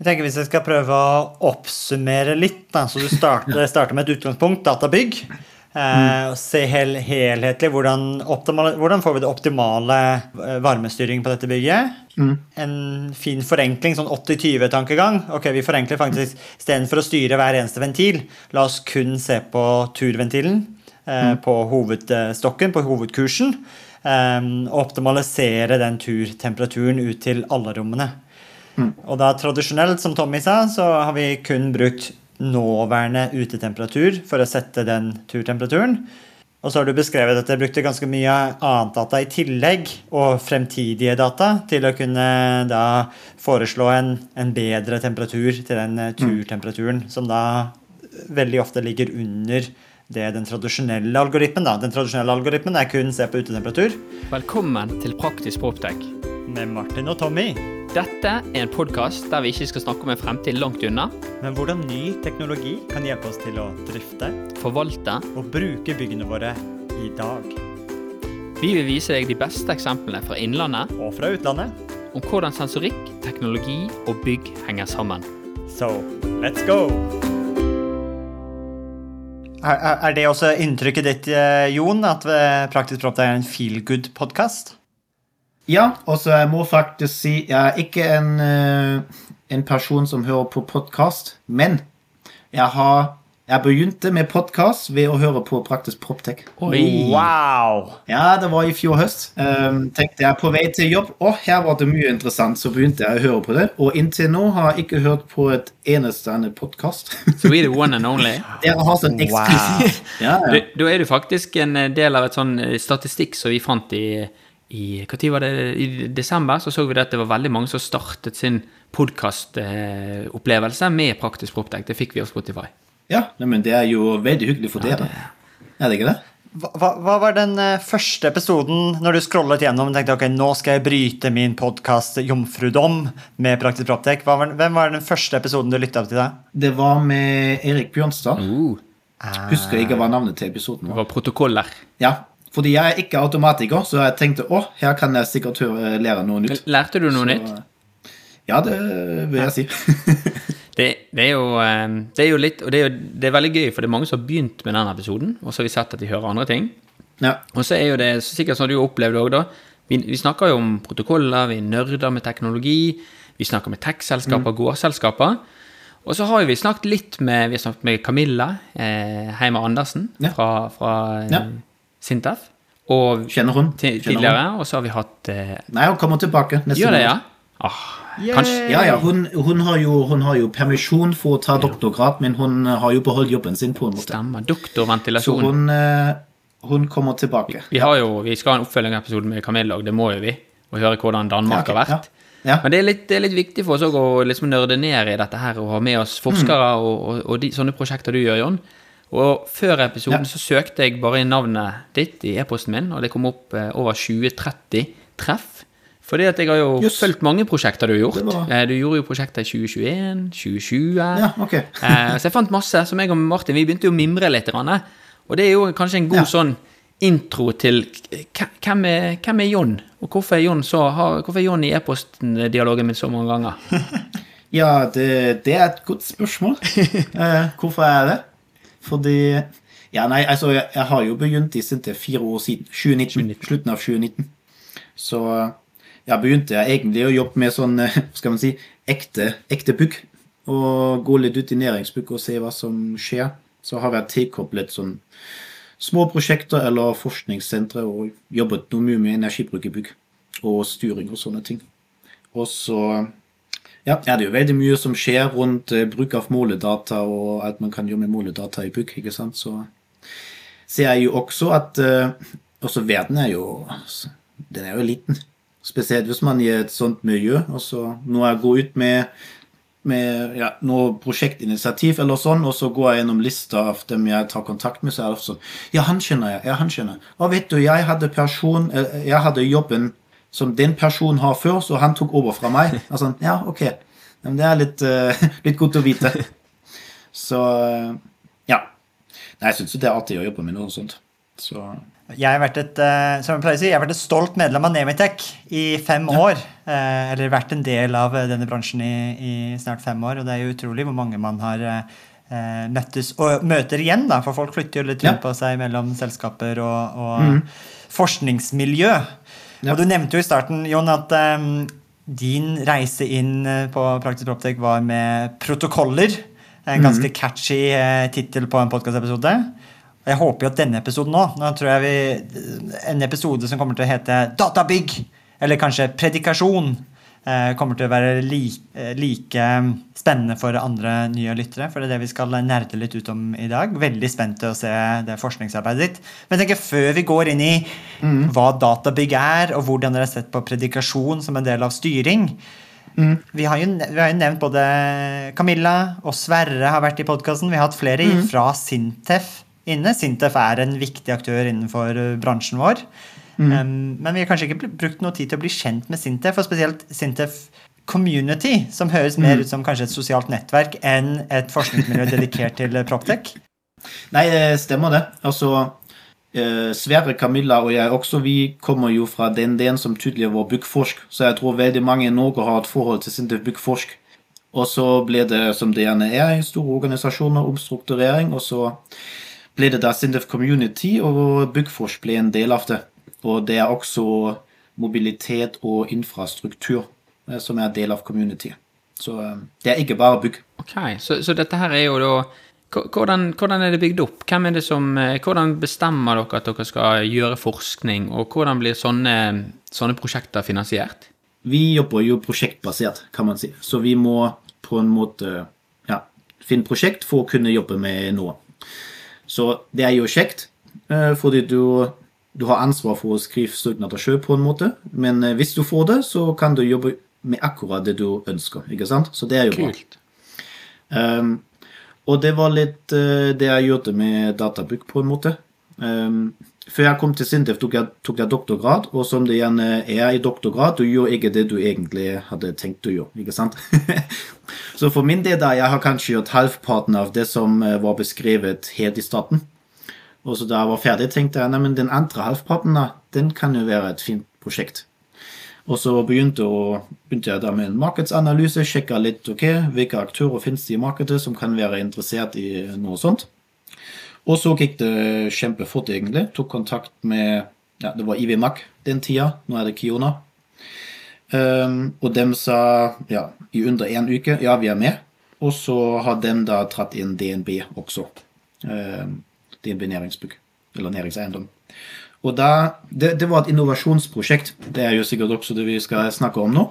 Jeg tenker Hvis jeg skal prøve å oppsummere litt, da, så du starter, starter med et utgangspunkt, databygg. Eh, se hel, helhetlig hvordan, optimale, hvordan får vi det optimale varmestyringen varmestyring på dette bygget. Mm. En fin forenkling, sånn 80-20-tankegang. Ok, Vi forenkler faktisk istedenfor å styre hver eneste ventil. La oss kun se på turventilen eh, på hovedstokken, på hovedkursen. Eh, og optimalisere den turtemperaturen ut til alle rommene. Og da tradisjonelt, som Tommy sa, så har vi kun brukt nåværende utetemperatur for å sette den turtemperaturen. Og så har du beskrevet at jeg brukte ganske mye annet data i tillegg, og fremtidige data, til å kunne da foreslå en, en bedre temperatur til den eh, turtemperaturen, som da veldig ofte ligger under det er den tradisjonelle algoritmen. da. Den tradisjonelle algoritmen er kun se på utetemperatur. Velkommen til Praktisk Proptech. Med Martin og Tommy. Dette er en podkast der vi ikke skal snakke om en fremtid langt unna. Men hvordan ny teknologi kan hjelpe oss til å drifte Forvalte. og bruke byggene våre i dag. Vi vil vise deg de beste eksemplene fra innlandet Og fra utlandet. om hvordan sensorikk, teknologi og bygg henger sammen. So, let's go! Er, er- det også inntrykket ditt, eh, Jon, at eh, Praktisk Proptech er en feel good-podkast? Ja, og jeg må faktisk si jeg er ikke en, eh, en person som hører på podkast, men jeg har jeg begynte med podkast ved å høre på Praktisk Proptech. Wow! Ja, det var i fjor høst. Um, tenkte jeg på vei til jobb, og her var det mye interessant, så begynte jeg å høre på det. Og inntil nå har jeg ikke hørt på et eneste annet podkast. Så er det the one and only. Dere har sånn wow. Ja, Du, ja. da er du faktisk en eh, del av et sånn eh, statistikk som vi fant i, i hva tid var det? I desember så så vi det at det var veldig mange som startet sin podkastopplevelse med Praktisk Proptech. Det fikk vi av Spotify. Ja men det er jo veldig hyggelig for dere. Er det ikke det? Hva, hva- var den eh, første episoden når du scrollet gjennom og tenkte ok, nå skal jeg bryte min podkast Jomfrudom med Praktisk Proptek? Hvem var den første episoden du lytta til da? Det var med Erik Bjørnstad. Uh, Husker ikke hva navnet til episoden var. det var. var protokoller. Ja, fordi jeg er ikke automatiker, så jeg tenkte å, her kan jeg sikkert lære noe nytt. Lærte du noe Så, nytt? Ja, det vil jeg si. Det, det, er jo, eh, det er jo litt Og det er, jo, det er veldig gøy, for det er mange som har begynt med den episoden, og så har vi sett at de hører andre ting. ja. Og så er jo det sikkert sånn du har opplevd òg, da. Vi, vi snakker jo om protokoller, vi nerder med teknologi, vi snakker med tech-selskaper, gårdselskaper. Og så har vi snakket litt med snakket med Camilla eh, Heimer Andersen Ja. fra, fra eh, Ja. Sintef. Og Kjenner hun? Kjenner tidligere. Og så har vi hatt eh, Nei, hun kommer tilbake neste Gjør det, ja? Ah, kanskje Ja, ja, hun, hun, har jo, hun har jo permisjon for å ta doktorgrad, men hun har jo beholdt jobben sin på en måte. Stemmer. Så Doktorventilasjon. hun, eh, hun kommer tilbake. Vi, har jo, vi skal ha en oppfølgingsepisode med Camilla, og det må jo vi. Og høre hvordan Danmark Ja, okay, har vært. Ja. Men det er, litt, det er litt viktig for oss å liksom nørde ned i dette her og ha med oss forskere Mm. og, og, og de, sånne prosjekter du gjør, Jon. Og før episoden Ja. så søkte jeg bare inn navnet ditt i e-posten min, og det kom opp eh, over 20-30 treff. Fordi at jeg har jo Jøss. fulgt mange prosjekter du har gjort. Var- Eh, Du gjorde jo prosjekter i 2021, 2020 Ja, ok. Eh, Så jeg fant masse, som jeg og Martin vi begynte jo å mimre litt. Og det er jo kanskje en god Ja. sånn intro til hvem er, hvem er Jon, og hvorfor er Jon så Hvorfor er John i e-postdialogen min så mange ganger? Ja, det, det er et godt spørsmål. Eh, hvorfor er det? Fordi Ja, nei, altså, jeg, jeg har jo begynt i Sintef fire år siden. 2019. Slutten av 2019. Så ja, begynte jeg egentlig å jobbe med sånn, skal man si, ekte, ekte bygg. Og gå litt ut i næringsbygg og se hva som skjer. Så har jeg tilkoblet sånn små prosjekter eller forskningssentre og jobbet noe mye med energibruk i bygg. Og styring og sånne ting. Og så ja, er det jo veldig mye som skjer rundt eh, bruk av måledata, og at man kan gjøre med måledata i bygg. ikke sant? Så ser jeg jo også at eh, også verden er jo den er jo liten. Spesielt hvis man er i et sånt miljø. og så Når jeg går ut med, med ja, noe prosjektinitiativ, eller sånn, og så går jeg gjennom lista av dem jeg tar kontakt med, så er det sånn Ja, han kjenner jeg. ja, han kjenner jeg. Og vet du, jeg hadde, person, eh, jeg hadde jobben som den personen har før, så han tok over fra meg. Altså, ja, ok. Men det er litt, uh, litt godt å vite. Så ja. Nei, jeg syns det er artig å jobbe med noe sånt. Så Jeg har vært et eh, som jeg pleier å si, jeg har vært et stolt medlem av Nemitech i fem år. eh, Eller vært en del av eh, denne bransjen i, i snart fem år. Og det er jo utrolig hvor mange man har møttes og møter igjen, da. For folk flytter jo litt rundt på seg mellom selskaper og, og forskningsmiljø. Ja. Og du nevnte jo i starten, Jon, at um, din reise inn på Praktisk Proptek var med protokoller. En ganske catchy uh, tittel på en podkastepisode. Jeg håper jo at denne episoden nå Nå tror jeg vi En episode som kommer til å hete Databygg, eller kanskje Predikasjon, eh, kommer til å være eh, like spennende for andre nye lyttere. For det er det vi skal nerde litt ut om i dag. Veldig spent til å se det forskningsarbeidet ditt. Men jeg tenker før vi går inn i hva databygg er, og hvordan dere har sett på predikasjon som en del av styring, vi, har jo, vi har jo nevnt både Camilla og Sverre har vært i podkasten. Vi har hatt flere Mm. fra Sintef inne. Sintef er en viktig aktør innenfor uh, bransjen vår. Mm. Um, men vi har kanskje ikke brukt noe tid til å bli kjent med Sintef, og spesielt Sintef Community, som høres mer Mm. ut som kanskje et sosialt nettverk enn et forskningsmiljø dedikert til uh, Proptech. Nei, det stemmer det. Altså, eh, Sverre, Camilla og jeg også, vi kommer jo fra den delen som tidligere var Byggforsk, så jeg tror veldig mange i Norge har et forhold til Sintef Byggforsk. Og så ble det, som det gjerne er i store organisasjoner, omstrukturering, og så ble det da Sintef Community, og Byggforsk ble en del av det. Og det er også mobilitet og infrastruktur eh, som er del av community. Så eh, det er ikke bare bygg. Ok, så, så dette her er jo da Hvordan, hvordan er det bygd opp? Det som, eh, hvordan bestemmer dere at dere skal gjøre forskning, og hvordan blir sånne, sånne prosjekter finansiert? Vi jobber jo prosjektbasert, kan man si. Så vi må på en måte ja, finne prosjekt for å kunne jobbe med noe. Så det er jo kjekt, eh, fordi du, du har ansvar for å skrive søknader sjøl på en måte. Men eh, hvis du får det, så kan du jobbe med akkurat det du ønsker. ikke sant? Så det er jo bra. Um, og det var litt eh, det jeg gjorde med databygg, på en måte. Um, før jeg kom til Sintef, tok jeg, tok jeg doktorgrad, og som det gjerne er i doktorgrad, du gjør ikke det du egentlig hadde tenkt å gjøre. ikke sant? Så for min del, da, jeg har kanskje gjort halvparten av det som eh, var beskrevet helt i starten. Og så da jeg var ferdig, tenkte jeg nei, men den andre halvparten da, den kan jo være et fint prosjekt. Og så begynte, å, begynte jeg da med en markedsanalyse, sjekka litt ok, hvilke aktører finnes det i markedet som kan være interessert i noe sånt. Og så gikk det kjempefort, egentlig. Tok kontakt med ja, Det var IVMAC den tida. Nå er det Kiona. Um, og dem sa ja, i under én uke ja, vi er med. Og så har dem da tatt inn DNB også. Um, DNB næringsbygg. Eller næringseiendom. Og da, det, det var et innovasjonsprosjekt. Det er jo sikkert også det vi skal snakke om nå.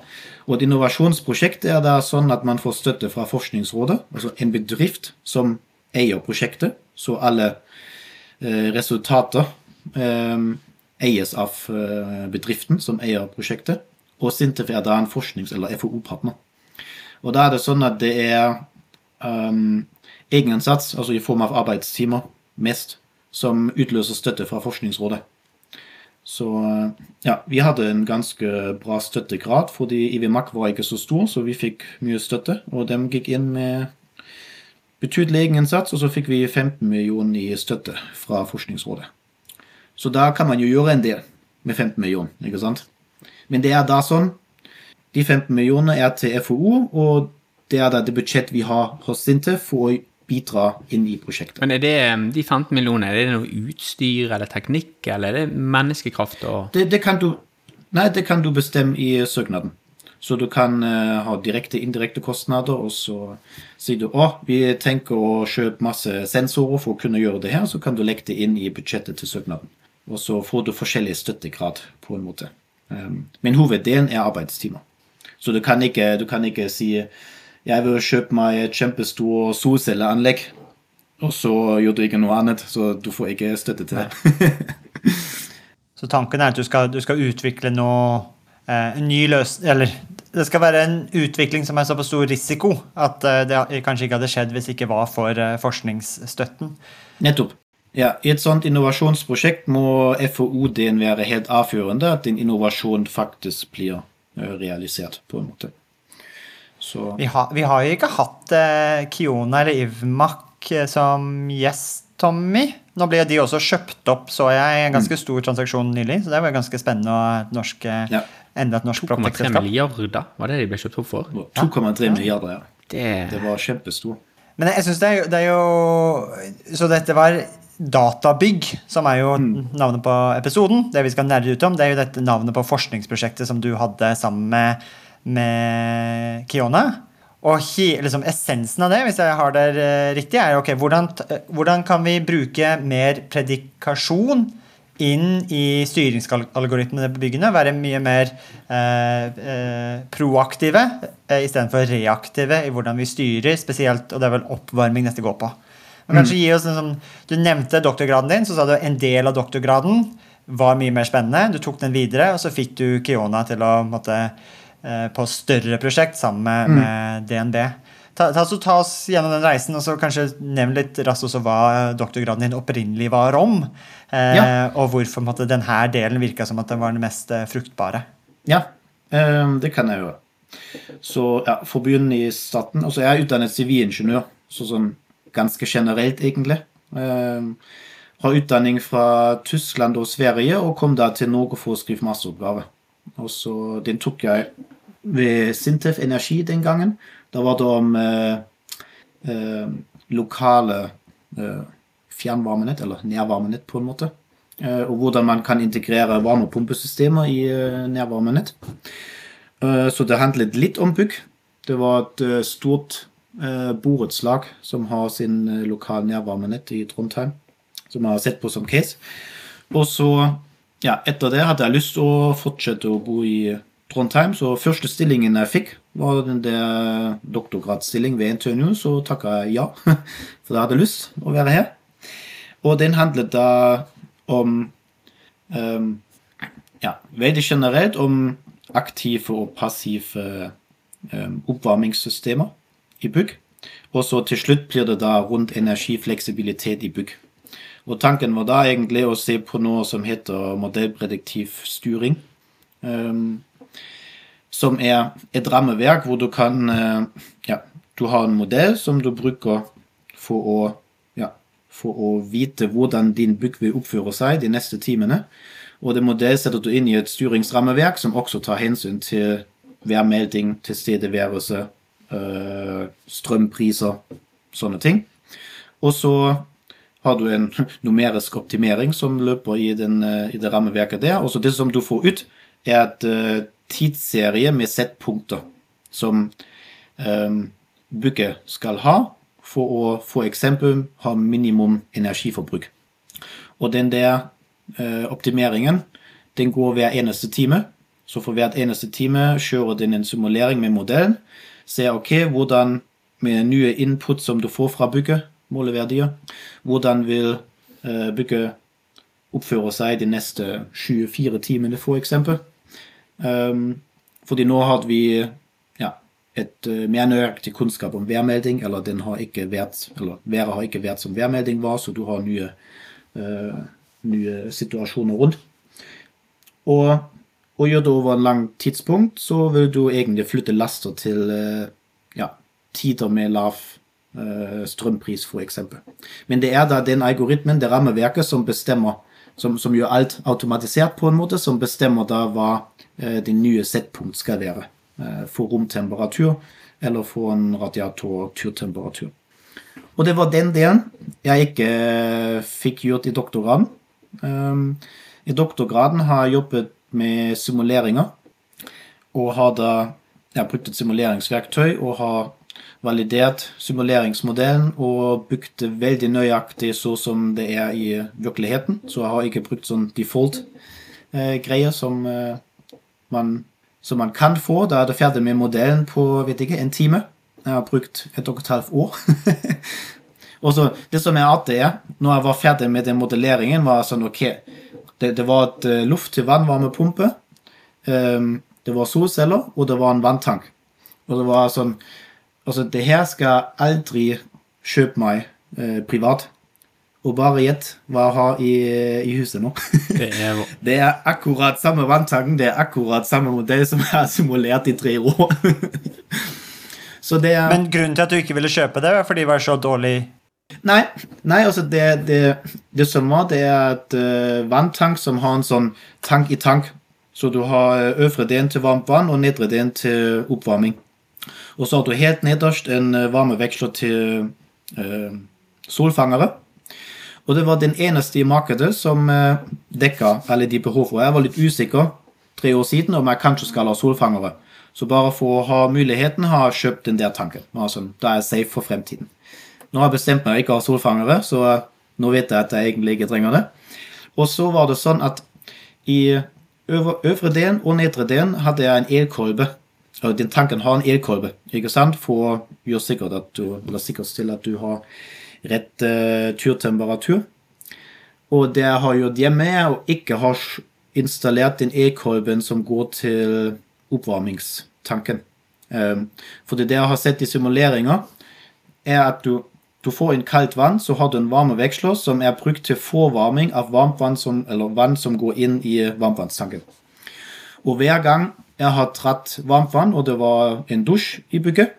Og et innovasjonsprosjekt er da sånn at man får støtte fra Forskningsrådet. Altså en bedrift som eier prosjektet. Så alle eh, resultater eh, eies av eh, bedriften som eier prosjektet. Og Sintef er da en forsknings- eller FoU-partner. Og da er det sånn at det er um, egeninnsats, altså i form av arbeidstimer, mest, som utløser støtte fra Forskningsrådet. Så ja, vi hadde en ganske bra støttegrad, fordi IVMAC var ikke så stor, så vi fikk mye støtte. Og de gikk inn med betydelig egeninnsats, og så fikk vi 15 millioner i støtte fra Forskningsrådet. Så da kan man jo gjøre en del med 15 millioner, ikke sant? Men det er da sånn De 15 millionene er til FoU, og det er da det budsjett vi har hos Sintef for å bidra inn i prosjektet. Men er det de 15 millionene, er det noe utstyr eller teknikk, eller er det menneskekraft og Det, det, kan du, nei, det kan du bestemme i søknaden. Så du kan uh, ha direkte indirekte kostnader, og så sier du å, vi tenker å kjøpe masse sensorer for å kunne gjøre det her, så kan du legge det inn i budsjettet til søknaden. Og så får du forskjellig støttegrad på en måte. Um, men hoveddelen er arbeidstimer. Så du kan ikke, du kan ikke si jeg vil kjøpe meg et kjempestort solcelleanlegg, og så gjør du ikke noe annet, så du får ikke støtte til det. Så tanken er at du skal, du skal utvikle noe en ny løsning Eller det skal være en utvikling som er så på stor risiko at eh, det kanskje ikke hadde skjedd hvis det ikke var for eh, forskningsstøtten. Nettopp. Ja, I et sånt innovasjonsprosjekt må FoU-en være helt avgjørende, at din innovasjon faktisk blir eh, realisert, på en måte. Så Vi har, vi har jo ikke hatt eh, Kiona eller Ivmak eh, som gjest Tommy. Nå ble de også kjøpt opp, så jeg, en ganske stor transaksjon nylig. Så det var ganske spennende. at norske Ja. Enda et norsk 2,3 proptech-selskap. milliarder var det de ble kjøpt opp for. 2,3 milliarder, ja. Det, Det var kjempestort. Men jeg synes det, det er jo Så dette var Databygg, som er jo navnet på episoden. Det vi skal nerde ut om, det er jo dette navnet på forskningsprosjektet som du hadde sammen med, med Kiona. Og he, liksom essensen av det, hvis jeg har det eh, riktig, er ok, hvordan, hvordan kan vi bruke mer predikasjon inn i styringsalgoritmene på byggene? Være mye mer eh, eh, proaktive eh, istedenfor reaktive i hvordan vi styrer, spesielt, og det er vel oppvarming dette går på. Men kanskje gi oss en sånn, Du nevnte doktorgraden din, så sa du en del av doktorgraden var mye mer spennende. Du tok den videre, og så fikk du Kiona til å måtte, eh, på større prosjekt sammen med, med DNB. Ta, ta, så ta oss gjennom den reisen, og så kanskje nevn litt raskt også hva doktorgraden din opprinnelig var om. Eh, Ja. Og hvorfor måtte, denne delen virka som at den var den mest eh, fruktbare. Ja, ehm, det kan jeg gjøre. Så ja, for å begynne i starten altså Jeg er utdannet sivilingeniør, så sånn ganske generelt, egentlig. Eh, har utdanning fra Tyskland og Sverige, og kom da til Norge for å skrive masteroppgave. Og så, Den tok jeg ved Sintef Energi den gangen. Da var det om eh, eh, lokale eh, fjernvarmenett, eller nærvarmenett, på en måte. Og hvordan man kan integrere varmepumpesystemer i nærvarmenett. Så det handlet litt om bygg. Det var et stort borettslag som har sin lokale nærvarmenett i Trondheim, som jeg har sett på som case. Og så, ja, etter det hadde jeg lyst til å fortsette å bo i Trondheim, så første stillingen jeg fikk, var den der doktorgradsstilling ved NTNU, så takka jeg ja, for jeg hadde lyst å være her. Og den handlet da om um, ja, veldig generelt om aktive og passive um, oppvarmingssystemer i bygg. Og så til slutt blir det da rundt energifleksibilitet i bygg. Og tanken var da egentlig å se på noe som heter modellprediktiv styring. ehm, som er et rammeverk hvor du kan eh, Ja, du har en modell som du bruker for å ja, for å vite hvordan din bygg vil oppføre seg de neste timene. Og det modellet setter du inn i et styringsrammeverk som også tar hensyn til værmelding, tilstedeværelse, øh, strømpriser, sånne ting. Og så har du en numerisk optimering som løper i, den, øh, i det rammeverket der. Og så det som du får ut, er et øh, tidsserie med settpunkter som øh, bygget skal ha for å eksempel ha minimum energiforbruk. Og den der eh, optimeringen den går hver eneste time. Så for hvert eneste time kjører den en simulering med modellen. Ser ok, hvordan med nye input som du får fra bygget, måleverdier, hvordan vil eh, bygget oppføre seg de neste 24 timene. Um, fordi nå har vi ja, et uh, mer nøyaktig kunnskap om værmelding, eller den har ikke vært, eller været har ikke vært som værmelding var, så du har nye, uh, nye situasjoner rundt. Og, og gjør det over en lang tidspunkt, så vil du egentlig flytte laster til uh, ja, tider med lav strømpris, eksempel. Men det er da den algoritmen, det rammeverket, som bestemmer som, som gjør alt automatisert på en måte, som bestemmer da hva eh, det nye settpunkt skal være. Eh, for romtemperatur eller for en radiator-turtemperatur. Og det var den delen jeg ikke eh, fikk gjort i doktorgraden. Um, I doktorgraden har jeg jobbet med simuleringer, og har da jeg har brukt et simuleringsverktøy og har validert simuleringsmodellen og bygd det veldig nøyaktig så som det er i virkeligheten. Så jeg har ikke brukt sånn default-greier som, eh, som man kan få. Da er det ferdig med modellen på vet ikke, en time. Jeg har brukt et og et halvt år. og så Det som er artig, er når jeg var ferdig med den modelleringen, var sånn OK Det, det var et eh, luft-til-vannvarmepumpe. Um, det var solceller, og det var en vanntank. Og det var sånn Altså, det her skal aldri kjøpe meg eh, privat. Og bare gjett hva jeg har i, i huset nå. det er det er akkurat samme vanntanken, det er akkurat samme modell som jeg har simulert i tre år. så det er Men grunnen til at du ikke ville kjøpe det, var fordi det var så dårlig Nei, nei altså det, det, det som var, det er et uh, vanntank som har en sånn tank i tank. Så du har øvre delen til varmt vann og nedre delen til oppvarming. Og så har du helt nederst en varmeveksler til uh, solfangere. Og det var den eneste i markedet som uh, dekka alle de behovene. Jeg var litt usikker tre år siden om jeg kanskje skal ha solfangere. Så bare for å ha muligheten har jeg kjøpt den der tanken. Altså, da er jeg safe for fremtiden. Nå har jeg bestemt meg ikke å ha solfangere, så nå vet jeg at jeg egentlig ikke trenger det. Og så var det sånn at i øvre, øvre delen og nedre delen hadde jeg en elkolbe. Den tanken har en elkolbe, ikke sant? for å gjøre sikkert at du, eller sikkert til at du har rett uh, turtemperatur. Og det har gjort hjemme, er å ikke ha installert den elkolben som går til oppvarmingstanken. Um, for det jeg har sett i simuleringer, er at du du får inn kaldt vann, så har du en varmeveksler som er brukt til forvarming av varmt vann som, eller vann som går inn i varmtvannstanken. Og hver gang jeg har dratt varmt vann, og det var en dusj i bygget,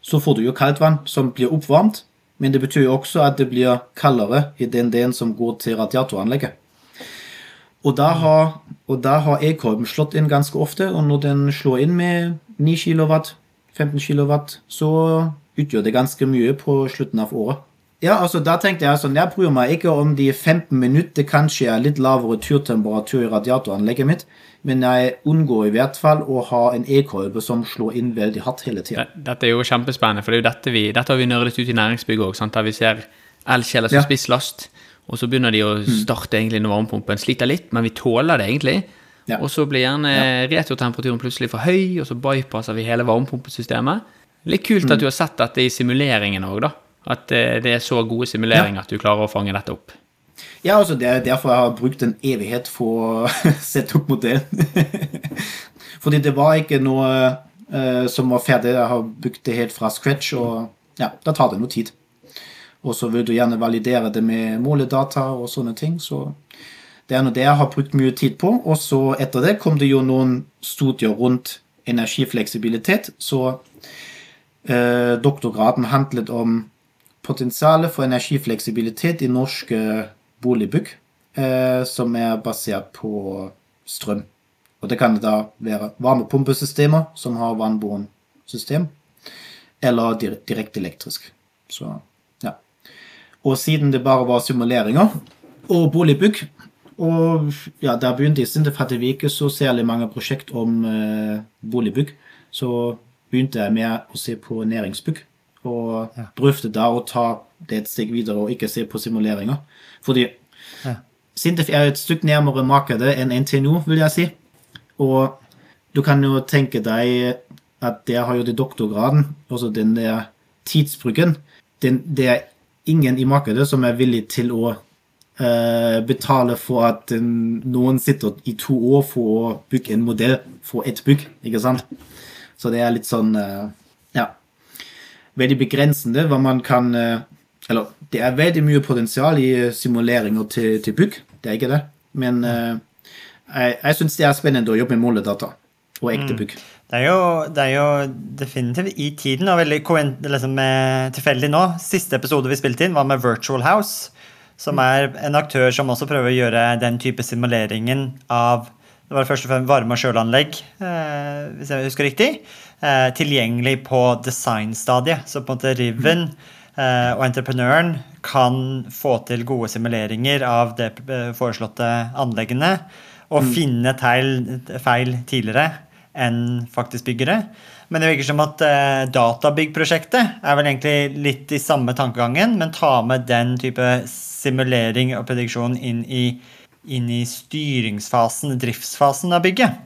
så får du jo kaldt vann som blir oppvarmt, men det betyr jo også at det blir kaldere i den delen som går til radiatoranlegget. Og da har, og da har e-kolben slått inn ganske ofte, og når den slår inn med 9 kW, 15 kW, så utgjør det ganske mye på slutten av året. Ja, altså da tenkte Jeg sånn, jeg bryr meg ikke om de 15 minutter kanskje er litt lavere turtemperatur i radiatoranlegget mitt, men jeg unngår i hvert fall å ha en e-kolbe som slår inn veldig hardt hele tida. Dette er jo kjempespennende, for det er jo dette vi, dette har vi nerdet ut i næringsbygget òg, der vi ser elkjeler som ja. spisslast, og så begynner de å mm. starte egentlig når varmepumpen sliter litt, men vi tåler det egentlig. Ja. Og så blir gjerne ja. returtemperaturen plutselig for høy, og så bypasser vi hele varmepumpesystemet. Litt kult at mm. du har sett dette i simuleringen òg, da. At eh, det er så gode simuleringer ja. at du klarer å fange dette opp. Ja, altså det er derfor jeg har brukt en evighet for å sette opp modellen. Fordi det var ikke noe uh, som var ferdig. Jeg har bygd det helt fra scratch, og ja, da tar det noe tid. Og så vil du gjerne validere det med måledata og sånne ting. Så det er noe det jeg har brukt mye tid på. Og så etter det kom det jo noen studier rundt energifleksibilitet. Så Eh, doktorgraden handlet om potensialet for energifleksibilitet i norske boligbygg eh, som er basert på strøm. Og det kan da være varmepumpesystemer som har vannbåren system, eller direkte elektrisk. Så, ja. Og siden det bare var simuleringer og boligbygg og ja, Der begynte i Sintef hadde vi ikke så særlig mange prosjekt om eh, boligbygg. Så begynte jeg med å se på næringsbygg. Og ja. drøfte det og ta det et steg videre og ikke se på simuleringer. Fordi ja. Sintef er et stykke nærmere markedet enn NTNU, vil jeg si. Og du kan jo tenke deg at der har jo det doktorgraden, altså den der tidsbruken den, Det er ingen i markedet som er villig til å uh, betale for at noen sitter i to år for å bygge en modell for ett bygg, ikke sant? Så det er litt sånn Ja. Veldig begrensende hva man kan eh, Eller det er veldig mye potensial i simuleringer til, til bygg, det er ikke det. Men eh, jeg, jeg syns det er spennende å jobbe med måledata og ekte mm. bygg. Det er, jo, det er jo, definitivt i tiden og veldig liksom, tilfeldig nå. Siste episode vi spilte inn, var med Virtual House, som mm. er en aktør som også prøver å gjøre den type simuleringen av det var først og fremst varme- og kjøleanlegg, eh, hvis jeg husker riktig. Eh, tilgjengelig på designstadiet. Så på en måte Riven eh, og entreprenøren kan få til gode simuleringer av de foreslåtte anleggene. Og mm. finne teil, feil tidligere enn faktisk byggere. Men det virker som at eh, databyggprosjektet er vel egentlig litt i samme tankegangen, men ta med den type simulering og prediksjon inn i inn i styringsfasen, driftsfasen av bygget.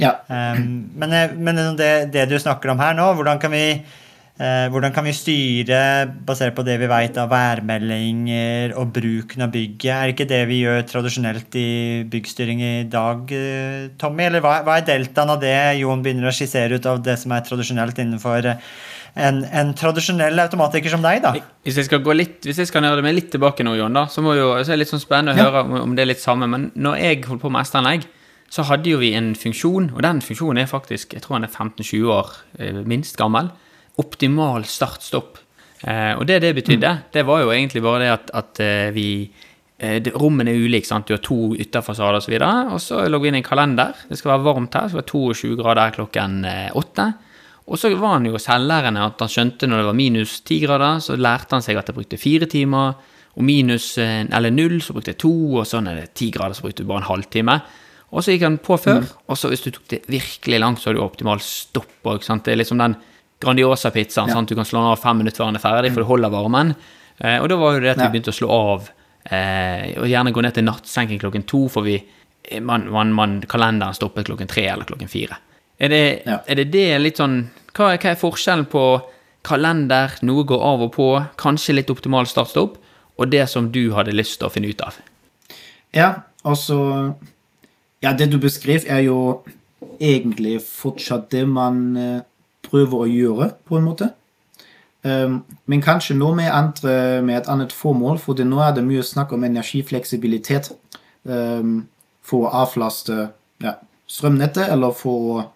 Ja. Um, men, eh, men det, det, du snakker om her nå, hvordan kan vi uh, hvordan kan vi styre basert på det vi vet av værmeldinger og bruken av bygget? Er det ikke det vi gjør tradisjonelt i byggstyring i dag, uh, Tommy? Eller hva, hva, er deltaen av det Jon begynner å skissere ut av det som er tradisjonelt innenfor en, en, tradisjonell automatiker som deg, da. Hvis jeg skal gå litt, hvis jeg skal nerde meg litt tilbake nå, Jon, da, så, må jo, så er det litt sånn spennende å ja. høre om, det er litt samme. Men når jeg holdt på med ST-anlegg, så hadde jo vi en funksjon, og den funksjonen er faktisk jeg tror han er 15-20 år eh, minst gammel. Optimal start-stopp. Eh, og det det betydde, det var jo egentlig bare det at, at eh, vi Rommene er ulike. sant? Du har to ytterfasader osv. Og så logger vi inn en kalender. Det skal være varmt her. Det skal være 22 grader klokken åtte. Og så var han jo selvlærende at han skjønte når det var minus ti grader, så lærte han seg at jeg brukte fire timer. Og minus eller null, så brukte jeg to. Og så når det er ti grader, så brukte du bare en halvtime. Og så gikk han på før. Og så hvis du tok det virkelig langt, så har du optimal stopp. Ikke sant? Det er liksom den Grandiosa-pizzaen. sant? Du kan slå den av fem minutter før den er ferdig, for det holder varmen. Eh, og da var jo det at vi begynte å slå av, eh, og gjerne gå ned til nattsenking klokken to, for vi, man, man, man, kalenderen stoppet klokken tre eller klokken fire. Er det, Ja. er det det litt sånn hva, er- hva er forskjellen på kalender, noe går av og på, kanskje litt optimal startstopp, og det som du hadde lyst til å finne ut av? Ja, altså Ja, det du beskrev, er jo egentlig fortsatt det man eh, prøver å gjøre, på en måte. Um, men kanskje nå med, andre, med et annet formål, for nå er det mye snakk om energifleksibilitet. Um, for å avlaste ja, strømnettet, eller for,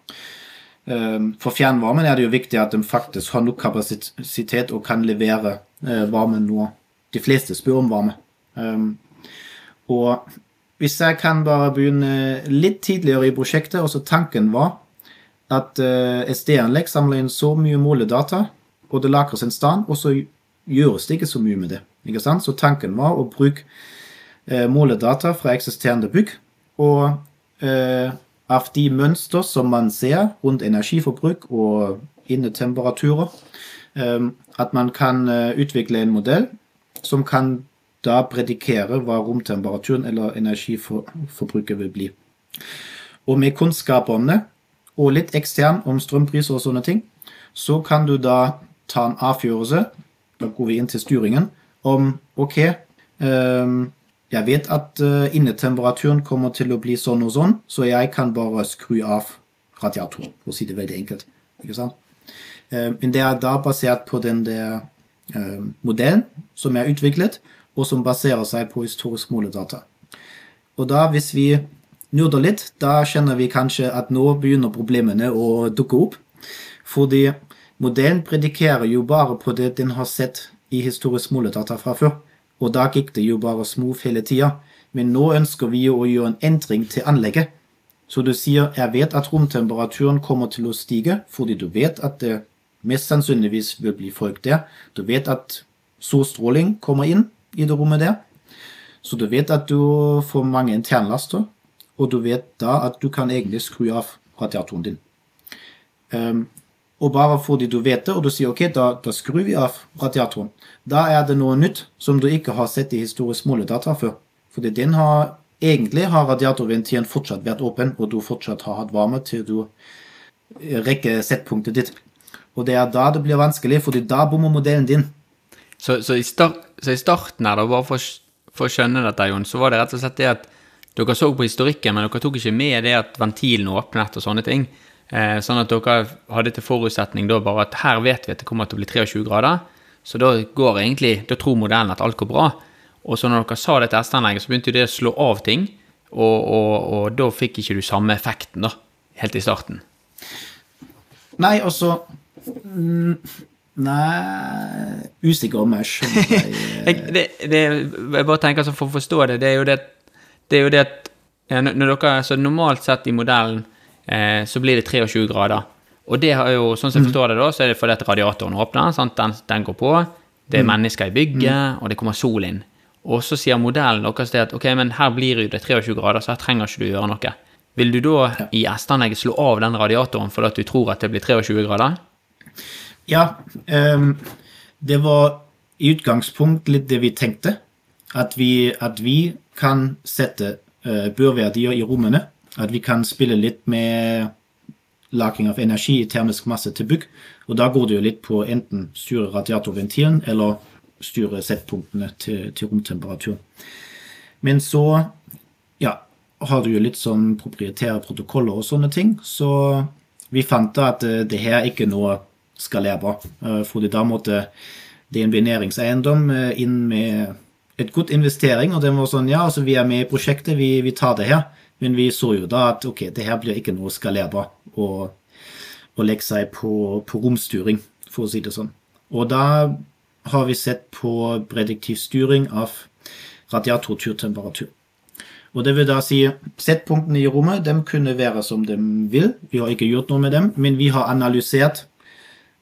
um, for fjernvarmen er det jo viktig at de faktisk har nok kapasitet og kan levere varmen varme når de fleste spør om varme. Og hvis jeg kan bare begynne litt tidligere i prosjektet, og så tanken var at uh, SD-anlegg samler inn så mye måledata, og det lagres en stand, og så gjøres det ikke så mye med det. Ikke sant? Så tanken var å bruke uh, måledata fra eksisterende bygg, og uh, av de mønster som man ser rundt energiforbruk og innetemperaturer, at man kan utvikle en modell som kan da predikere hva romtemperaturen eller energiforbruket vil bli. Og med kunnskap om det, og litt ekstern om strømpriser og sånne ting, så kan du da ta en avgjørelse, da går vi inn til styringen, om ok, ehm, jeg vet at eh, innetemperaturen kommer til å bli sånn og sånn, så jeg kan bare skru av radiatoren, for å si det veldig enkelt. Ikke sant? Eh, Men det er da basert på den der eh, modellen som er utviklet, og som baserer seg på historisk måledata. Og da, hvis vi nurder litt, da kjenner vi kanskje at nå begynner problemene å dukke opp. Fordi modellen predikerer jo bare på det den har sett i historisk måledata fra før. Og da gikk det jo bare smooth hele tida. Men nå ønsker vi jo å gjøre en endring til anlegget. Så du sier jeg vet at romtemperaturen kommer til å stige, fordi du vet at det mest sannsynligvis vil bli folk der. Du vet at solstråling kommer inn i det rommet der. Så du vet at du får mange internlaster, og du vet da at du kan egentlig skru av radiatoren din. Um, og bare fordi du vet det, og du sier ok, da, da skrur vi av radiatoren, da er det noe nytt som du ikke har sett i historisk måledata før. Fordi den har egentlig har radiatorventilen fortsatt vært åpen, og du fortsatt har hatt varme til du rekker settpunktet ditt. Og det er da det blir vanskelig, fordi da bommer modellen din. Så, så, i, start, så i starten her, da, bare for, for å skjønne dette, Jon, så var det rett og slett det at dere så på historikken, men dere tok ikke med det at ventilen åpnet og sånne ting. Eh, sånn at dere hadde til forutsetning da bare at her vet vi at det kommer til å bli 23 grader, så da går egentlig, da tror modellen at alt går bra. Og så når dere sa det til SD-anlegget, så begynte det å slå av ting, og, og, og da fikk ikke du samme effekten da, helt i starten. Nei, altså mm, Nei Usikker om jeg skjønner deg. jeg, det, det, jeg bare tenker altså For å forstå det, det er jo det, det, er jo det at når dere, så Normalt sett i modellen eh, så blir det 23 grader. Og det har jo, sånn som jeg forstår det, da, så er det fordi at radiatoren åpner. Sant? Den, den går på. Det er mennesker i bygget, og det kommer sol inn. Og så sier modellen deres at ok, men her blir det 23 grader, så her trenger ikke du gjøre noe. Vil du da i S-anlegget slå av den radiatoren fordi at du tror at det blir 23 grader? Ja, Um, det var i utgangspunkt litt det vi tenkte. At vi, at vi kan sette uh, børverdier i rommene. At vi kan spille litt med lagring av energi i termisk masse til bygg. Og da går det jo litt på enten styre radiatorventilen eller styre settpunktene til, til romtemperatur. Men så ja, har du jo litt sånn proprietære protokoller og sånne ting. Så vi fant da at eh, det her ikke er noe skalerbar. eh, Fordi da måtte det er en eh, inn med et godt investering, og den var sånn ja, altså vi er med i prosjektet, vi, vi tar det her. Men vi så jo da at ok, det her blir ikke noe skalerbar å, å legge seg på, på romstyring, for å si det sånn. Og da har vi sett på prediktiv styring av radiatorturtemperatur. Og det vil da si Settpunktene i rommet de kunne være som de vil. Vi har ikke gjort noe med dem, men vi har analysert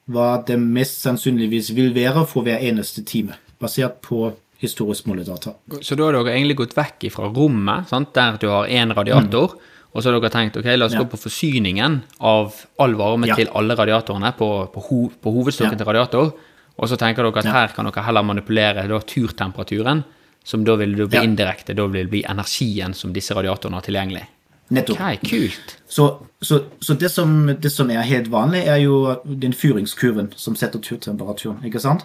hva det mest sannsynligvis vil være for hver eneste time, basert på historisk måledata. Så da har dere egentlig gått vekk fra rommet, sant? der du har én radiator, og så har dere tenkt ok, la oss Ja. gå på forsyningen av all varme Ja. til alle radiatorene på, på, ho, på hovedstokken Ja. til radiator, og så tenker dere at her kan dere heller manipulere da turtemperaturen, som da vil det bli indirekte, da vil det bli energien som disse radiatorene har tilgjengelig. Nettopp. Okay, kult. Så, så, så det, som, det som er helt vanlig, er jo den fyringskurven som setter turtemperaturen. ikke sant?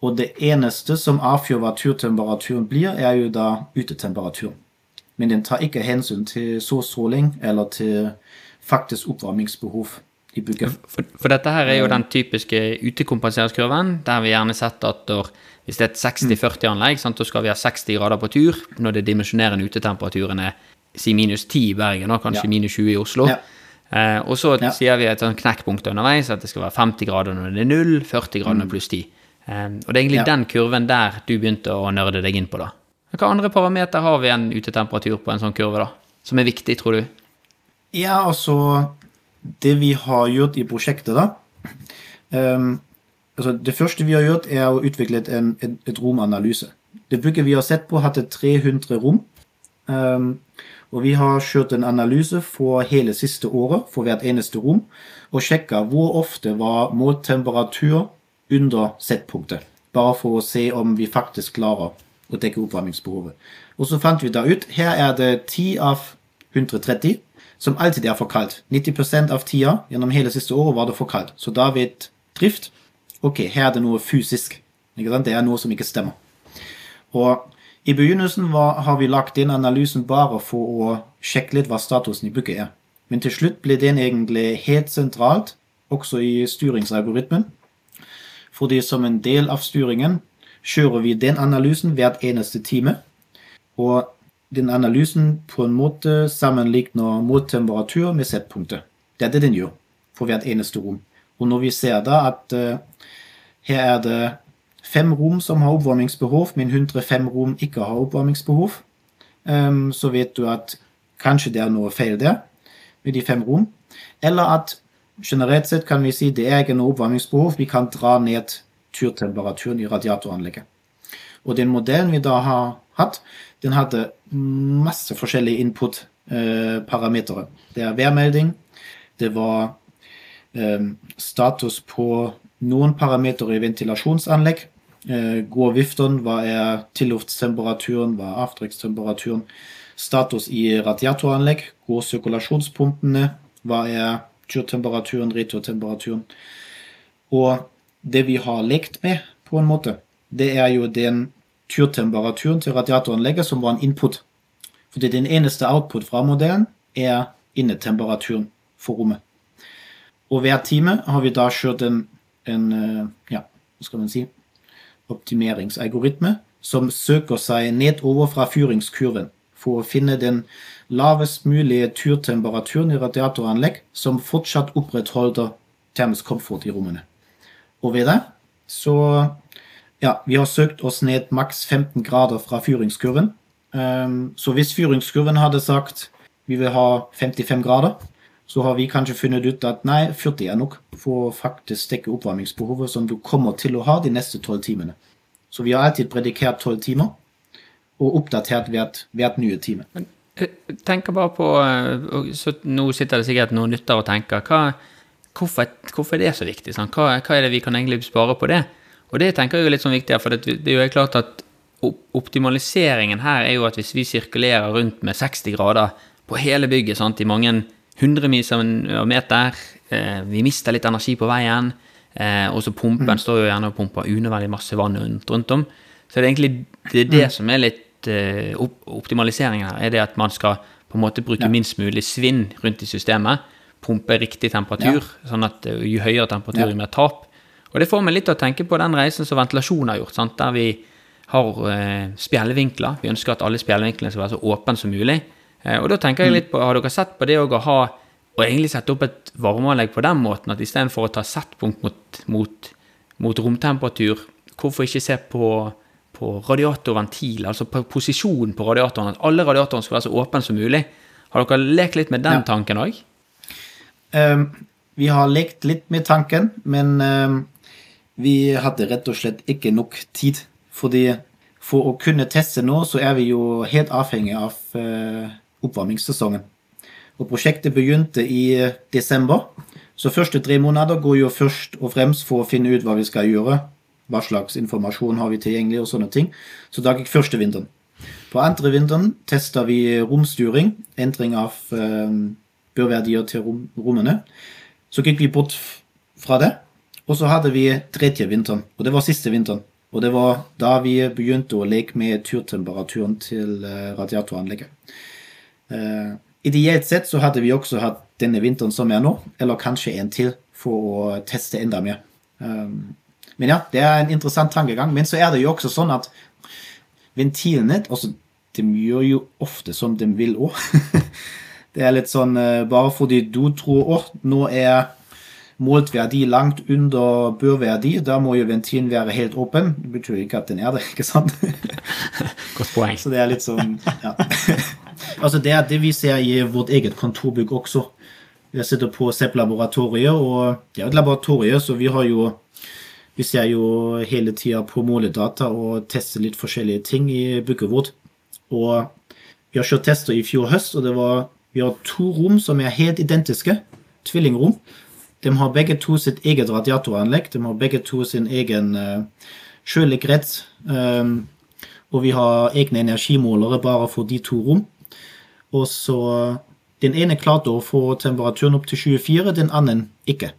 Og det eneste som avgjør hva turtemperaturen blir, er jo da utetemperaturen. Men den tar ikke hensyn til solstråling eller til faktisk oppvarmingsbehov i. For, for dette her er jo den typiske utekompenseringskurven, der vi gjerne setter at der, hvis det er et 60-40-anlegg, så skal vi ha 60 grader på tur, når det dimensjonerende utetemperaturen er si minus 10 i Bergen, og kanskje Ja. minus 20 i Oslo. Ja. Eh, og så Ja. sier vi et sånn knekkpunkt underveis, at det skal være 50 grader når det er null, 40 grader når er pluss 10. Eh, og det er egentlig den kurven der du begynte å nørde deg inn på, da. Hva andre parameter har vi en utetemperatur på en sånn kurve, da? Som er viktig, tror du? Ja, altså Det vi har gjort i prosjektet, da um, altså Det første vi har gjort, er å utvikle en, et, et romanalyse. Det bygget vi har sett på, hadde 300 rom. Ehm, og vi har kjørt en analyse for hele siste året for hvert eneste rom, og sjekka hvor ofte var måltemperatur under settpunktet. Bare for å se om vi faktisk klarer å dekke oppvarmingsbehovet. Og så fant vi da ut her er det 10 av 130 som alltid er for kaldt. 90% av tida gjennom hele siste året var det for kaldt. Så da vet drift ok, her er det noe fysisk. Det er noe som ikke stemmer. Og i begynnelsen var, har vi lagt inn analysen bare for å sjekke litt hva statusen i bygget er. Men til slutt ble den egentlig helt sentralt, også i styringsalgoritmen. Fordi som en del av styringen kjører vi den analysen hvert eneste time. Og den analysen på en måte sammenligner måltemperatur med settpunktet. Det er det den gjør for hvert eneste rom. Og når vi ser da at uh, her er det fem rom som har oppvarmingsbehov, men 105 rom ikke har oppvarmingsbehov, ehm, så vet du at kanskje det er noe feil der med de fem rom. Eller at generelt sett kan vi si det er ikke noe oppvarmingsbehov, vi kan dra ned turtemperaturen i radiatoranlegget. Og den modellen vi da har hatt, den hadde masse forskjellige input-parametere. det er værmelding, det var eh, status på noen parametere i ventilasjonsanlegg. Eh, går vifteren, hva er tilluftstemperaturen, hva er avtrykkstemperaturen. Status i radiatoranlegg, går sirkulasjonspumpene, hva er turtemperaturen, returtemperaturen. Og det vi har lekt med, på en måte, det er jo den turtemperaturen til radiatoranlegget som var en input. Fordi den eneste output fra modellen er innetemperaturen for rommet. Og hver time har vi da kjørt en, en eh, ja, hva skal man si, optimeringsalgoritme som søker seg nedover fra fyringskurven for å finne den lavest mulige turtemperaturen i radiatoranlegg som fortsatt opprettholder termisk komfort i rommene. Og ved det så ja, vi har søkt oss ned maks 15 grader fra fyringskurven. Um, så hvis fyringskurven hadde sagt vi vil ha 55 grader, så har vi kanskje funnet ut at nei, 40 er nok for å faktisk dekke oppvarmingsbehovet som du kommer til å ha de neste 12 timene. Så vi har alltid predikert 12 timer, og oppdatert hvert, hvert nye time. Men tenker bare på eh, Nå sitter det sikkert noen lyttere og tenker hva, hvorfor, hvorfor er det så viktig? Sånn? Hva, hva er det vi kan egentlig spare på det? Og det tenker jeg er litt sånn viktig, for det, det er jo klart at optimaliseringen her er jo at hvis vi sirkulerer rundt med 60 grader på hele bygget sant, i mange hundrevis av meter, eh, vi mister litt energi på veien, eh, og så pumpen står jo gjerne og pumper unødvendig masse vann rundt, rundt om. Så det er egentlig det, er det som er litt eh, optimaliseringen her, er det at man skal på en måte bruke Ja. minst mulig svinn rundt i systemet, pumpe riktig temperatur, sånn at jo høyere temperatur, Ja. jo mer tap. Og det får meg litt til å tenke på den reisen som ventilasjon har gjort, sant? der vi har eh, spjælvinkler. Vi ønsker at alle spjælvinklene skal være så åpne som mulig. Eh, og da tenker jeg litt på, har dere sett på det å ha og egentlig sette opp et varmeanlegg på den måten at istedenfor å ta settpunkt mot, mot, mot romtemperatur, hvorfor ikke se på, på radiatorventil, altså på posisjonen på radiatoren? At alle radiatorene skal være så åpne som mulig. Har dere lekt litt med den Ja. tanken òg? Um, vi har lekt litt med tanken, men um, vi hadde rett og slett ikke nok tid. Fordi for å kunne teste nå, så er vi jo helt avhengig av eh, oppvarmingssesongen. Og prosjektet begynte i eh, desember, så første tre måneder går jo først og fremst for å finne ut hva vi skal gjøre. Hva slags informasjon har vi tilgjengelig og sånne ting. Så da gikk første vinteren. På andre vinteren testa vi romstyring, endring av eh, børverdier til rom, rommene. Så gikk vi bort fra det, og så hadde vi tredje vinteren, og det var siste vinteren. Og det var da vi begynte å leke med turtemperaturen til eh, radiatoranlegget. Eh, ideelt sett så hadde vi også hatt denne vinteren som er nå, eller kanskje en til, for å teste enda mer. Um, men ja, det er en interessant tankegang. Men så er det jo også sånn at ventilene også, De gjør jo ofte som de vil òg. det er litt sånn eh, Bare fordi du tror at nå er målt verdi langt under børverdi, da må jo ventilen være helt åpen. Det betyr ikke at den er det, ikke sant? Godt poeng. Så det er litt sånn ja. Altså det det vi ser i vårt eget kontorbygg også. Jeg sitter på SEP-laboratoriet, og det er et laboratorium, så vi har jo Vi ser jo hele tida på måledata og tester litt forskjellige ting i bygget vårt. Og vi har kjørt tester i fjor høst, og det var Vi har to rom som er helt identiske. Tvillingrom. De har begge to sitt eget radiatoranlegg. De har begge to sin egen uh, kjølekrets. Um, og vi har egne energimålere bare for de to rom. Og så Den ene klarte å få temperaturen opp til 24, den andre ikke.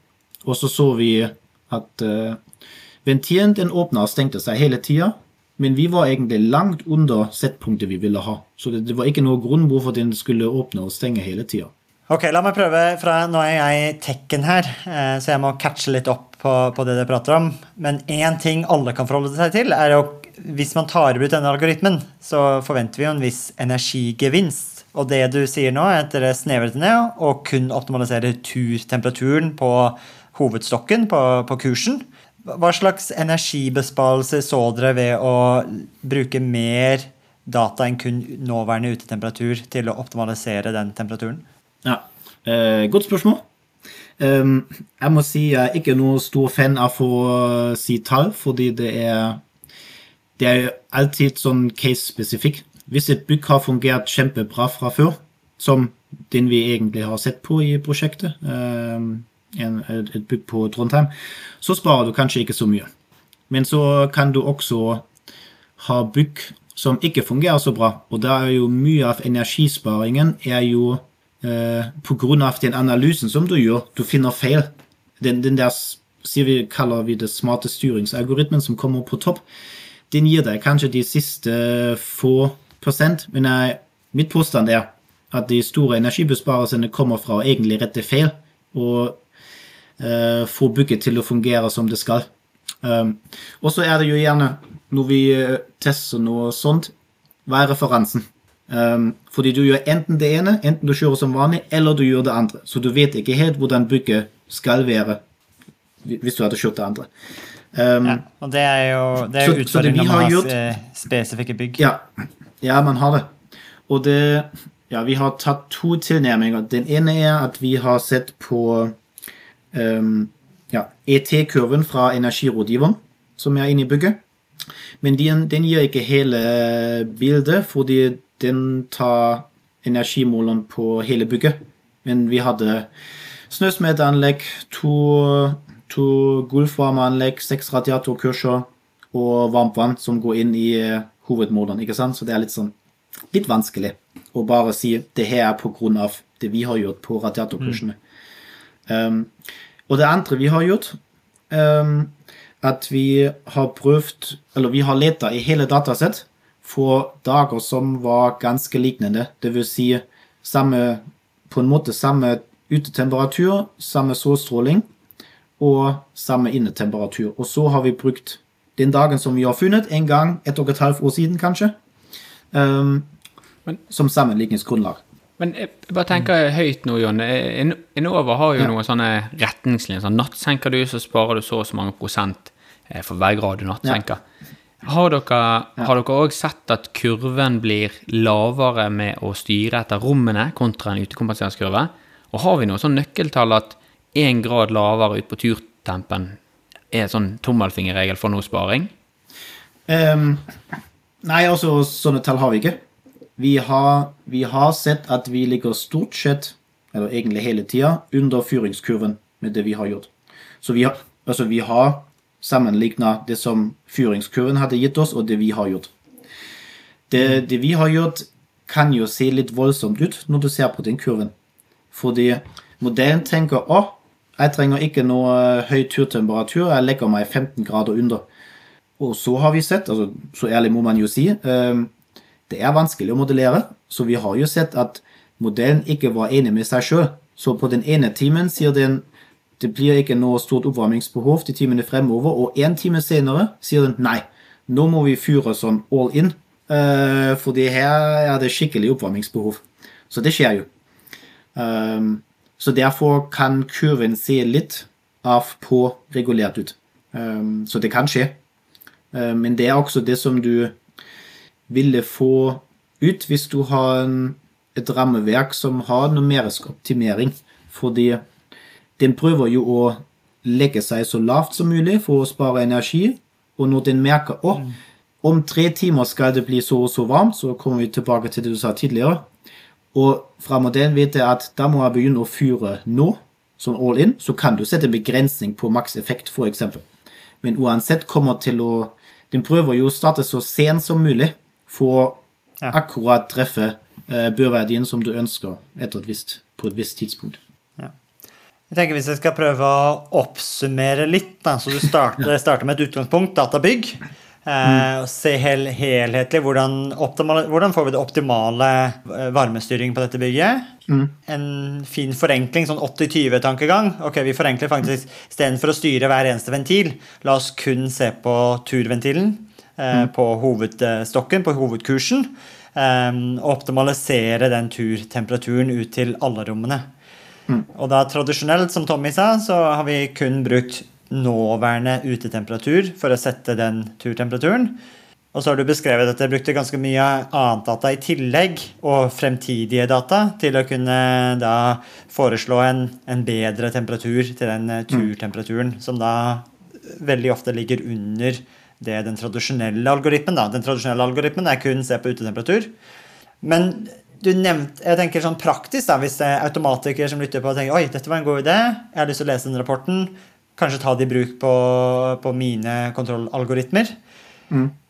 Og så så vi at uh, ventilen den åpna og stengte seg hele tida. Men vi var egentlig langt under settpunktet vi ville ha. Så det, det var ikke noe grunn hvorfor den skulle åpne og stenge hele tida. Ok, la meg prøve, fra Nå er jeg tekken her, eh, så jeg må catche litt opp på, på det dere prater om. Men én ting alle kan forholde seg til, er jo hvis man tar bruk denne algoritmen, så forventer vi jo en viss energigevinst. Og det du sier nå, er at dere snevrer det ned og kun optimaliserer turtemperaturen på hovedstokken på, på kursen. Hva slags energibesparelse så dere ved å bruke mer data enn kun nåværende utetemperatur til å optimalisere den temperaturen? Ja, eh, Godt spørsmål. Um, jeg må si jeg er ikke noe stor fan av å si tall, fordi det er det er alltid sånn case-spesifikk. Hvis et bygg har fungert kjempebra fra før, som den vi egentlig har sett på i prosjektet, um, et, bygg på Trondheim, så sparer du kanskje ikke så mye. Men så kan du også ha bygg som ikke fungerer så bra, og da er jo mye av energisparingen er jo eh, av den analysen som du gjør. Du finner feil. Den, den der vi, kaller vi det smarte styringsalgoritmen som kommer på topp, den gir deg kanskje de siste få men jeg, mitt påstand er at de store energibesparelsene kommer fra å egentlig rette feil og uh, få bygget til å fungere som det skal. Um, og så er det jo gjerne, når vi eh, tester noe sånt, hva er referansen? Um, fordi du gjør enten det ene, enten du kjører som vanlig, eller du gjør det andre. Så du vet ikke helt hvordan bygget skal være hvis du hadde kjørt det andre. Um, Ja, og det er jo det er jo utfordringen har med å ha gjort- spesifikke bygg. Ja, ja, man har det. Og det Ja, vi har tatt to tilnærminger. Den ene er at vi har sett på um, ja, ET-kurven fra energirådgiveren som er inne i bygget. Men den, den gir ikke hele bildet, fordi den tar energimåleren på hele bygget. Men vi hadde snøsmedanlegg, to, to gulvvarmeanlegg, seks radiatorkurser og varmt vann som går inn i hovedmåleren. ikke sant? Så det er litt sånn litt vanskelig å bare si det her er på grunn av det vi har gjort på radiatorkursene. Um, og det andre vi har gjort, um, at vi har prøvd Eller vi har leta i hele datasett for dager som var ganske lignende. Det vil si samme, på en måte samme utetemperatur, samme solstråling og samme innetemperatur. Og så har vi brukt den dagen som vi har funnet, en gang et og et halvt år siden, kanskje, um, Men- som sammenligningsgrunnlag. Men jeg bare tenker høyt nå, Jon. En- Enova har jo Ja. noen sånne retningslinjer. Sånn, nattsenker du, så sparer du så og så mange prosent eh, for hver grad du nattsenker. Har dere har dere òg sett at kurven blir lavere med å styre etter rommene kontra en utekompenseringskurve? Og har vi noe sånn nøkkeltall at én grad lavere ut på turtempen er sånn tommelfingerregel for noe sparing? Um, nei, altså, sånne tall har vi ikke. Vi har, vi har sett at vi ligger stort sett, eller egentlig hele tida, under fyringskurven med det vi har gjort. Så vi har, altså, vi har sammenligna det som fyringskurven hadde gitt oss, og det vi har gjort. Det, det vi har gjort, kan jo se litt voldsomt ut når du ser på den kurven. Fordi modellen tenker å, jeg trenger ikke noe høy turtemperatur, jeg legger meg 15 grader under. Og så har vi sett, altså så ærlig må man jo si, eh, det er vanskelig å modellere. Så vi har jo sett at modellen ikke var enig med seg sjøl. Så på den ene timen sier den det blir ikke noe stort oppvarmingsbehov de timene fremover, og en time senere sier den nei, nå må vi fyre sånn all in, eh, fordi her er det skikkelig oppvarmingsbehov. Så det skjer jo. Um, så derfor kan kurven se litt av på regulert ut. Um, så det kan skje. Um, men det er også det som du ville få ut hvis du har en, et rammeverk som har numerisk optimering. Fordi den prøver jo å legge seg så lavt som mulig for å spare energi. Og når den merker å, om tre timer skal det bli så og så varmt, så kommer vi tilbake til det du sa tidligere. Og fra modellen vet jeg at da må jeg begynne å fyre nå, som all in. Så kan du sette begrensning på maks effekt, f.eks. Men uansett kommer til å Den prøver jo å starte så sent som mulig for Ja. akkurat treffe eh, børverdien som du ønsker etter et visst, på et visst tidspunkt. Jeg tenker Hvis jeg skal prøve å oppsummere litt, da, så du starter, starter med et utgangspunkt, databygg. Og se hel, helhetlig hvordan, optimale, hvordan får vi det optimale eh, varmestyring på dette bygget. En fin forenkling, sånn 80-20-tankegang. Ok, Vi forenkler faktisk istedenfor å styre hver eneste ventil, la oss kun se på turventilen eh, på hovedstokken, på hovedkursen. Eh, og optimalisere den turtemperaturen ut til alle rommene. Og da tradisjonelt, som Tommy sa, så har vi kun brukt nåværende utetemperatur for å sette den turtemperaturen. Og så har du beskrevet at jeg brukte ganske mye annet data i tillegg, og fremtidige data, til å kunne da foreslå en, en bedre temperatur til den eh, turtemperaturen, som da veldig ofte ligger under det den tradisjonelle algoritmen. da. Den tradisjonelle algoritmen er kun se på utetemperatur. Men du nevnte, jeg tenker sånn praktisk, da, hvis det er automatikere som lytter på og tenker oi, dette var en god idé, jeg har lyst til å lese den rapporten, kanskje ta det i bruk på, på mine kontrollalgoritmer.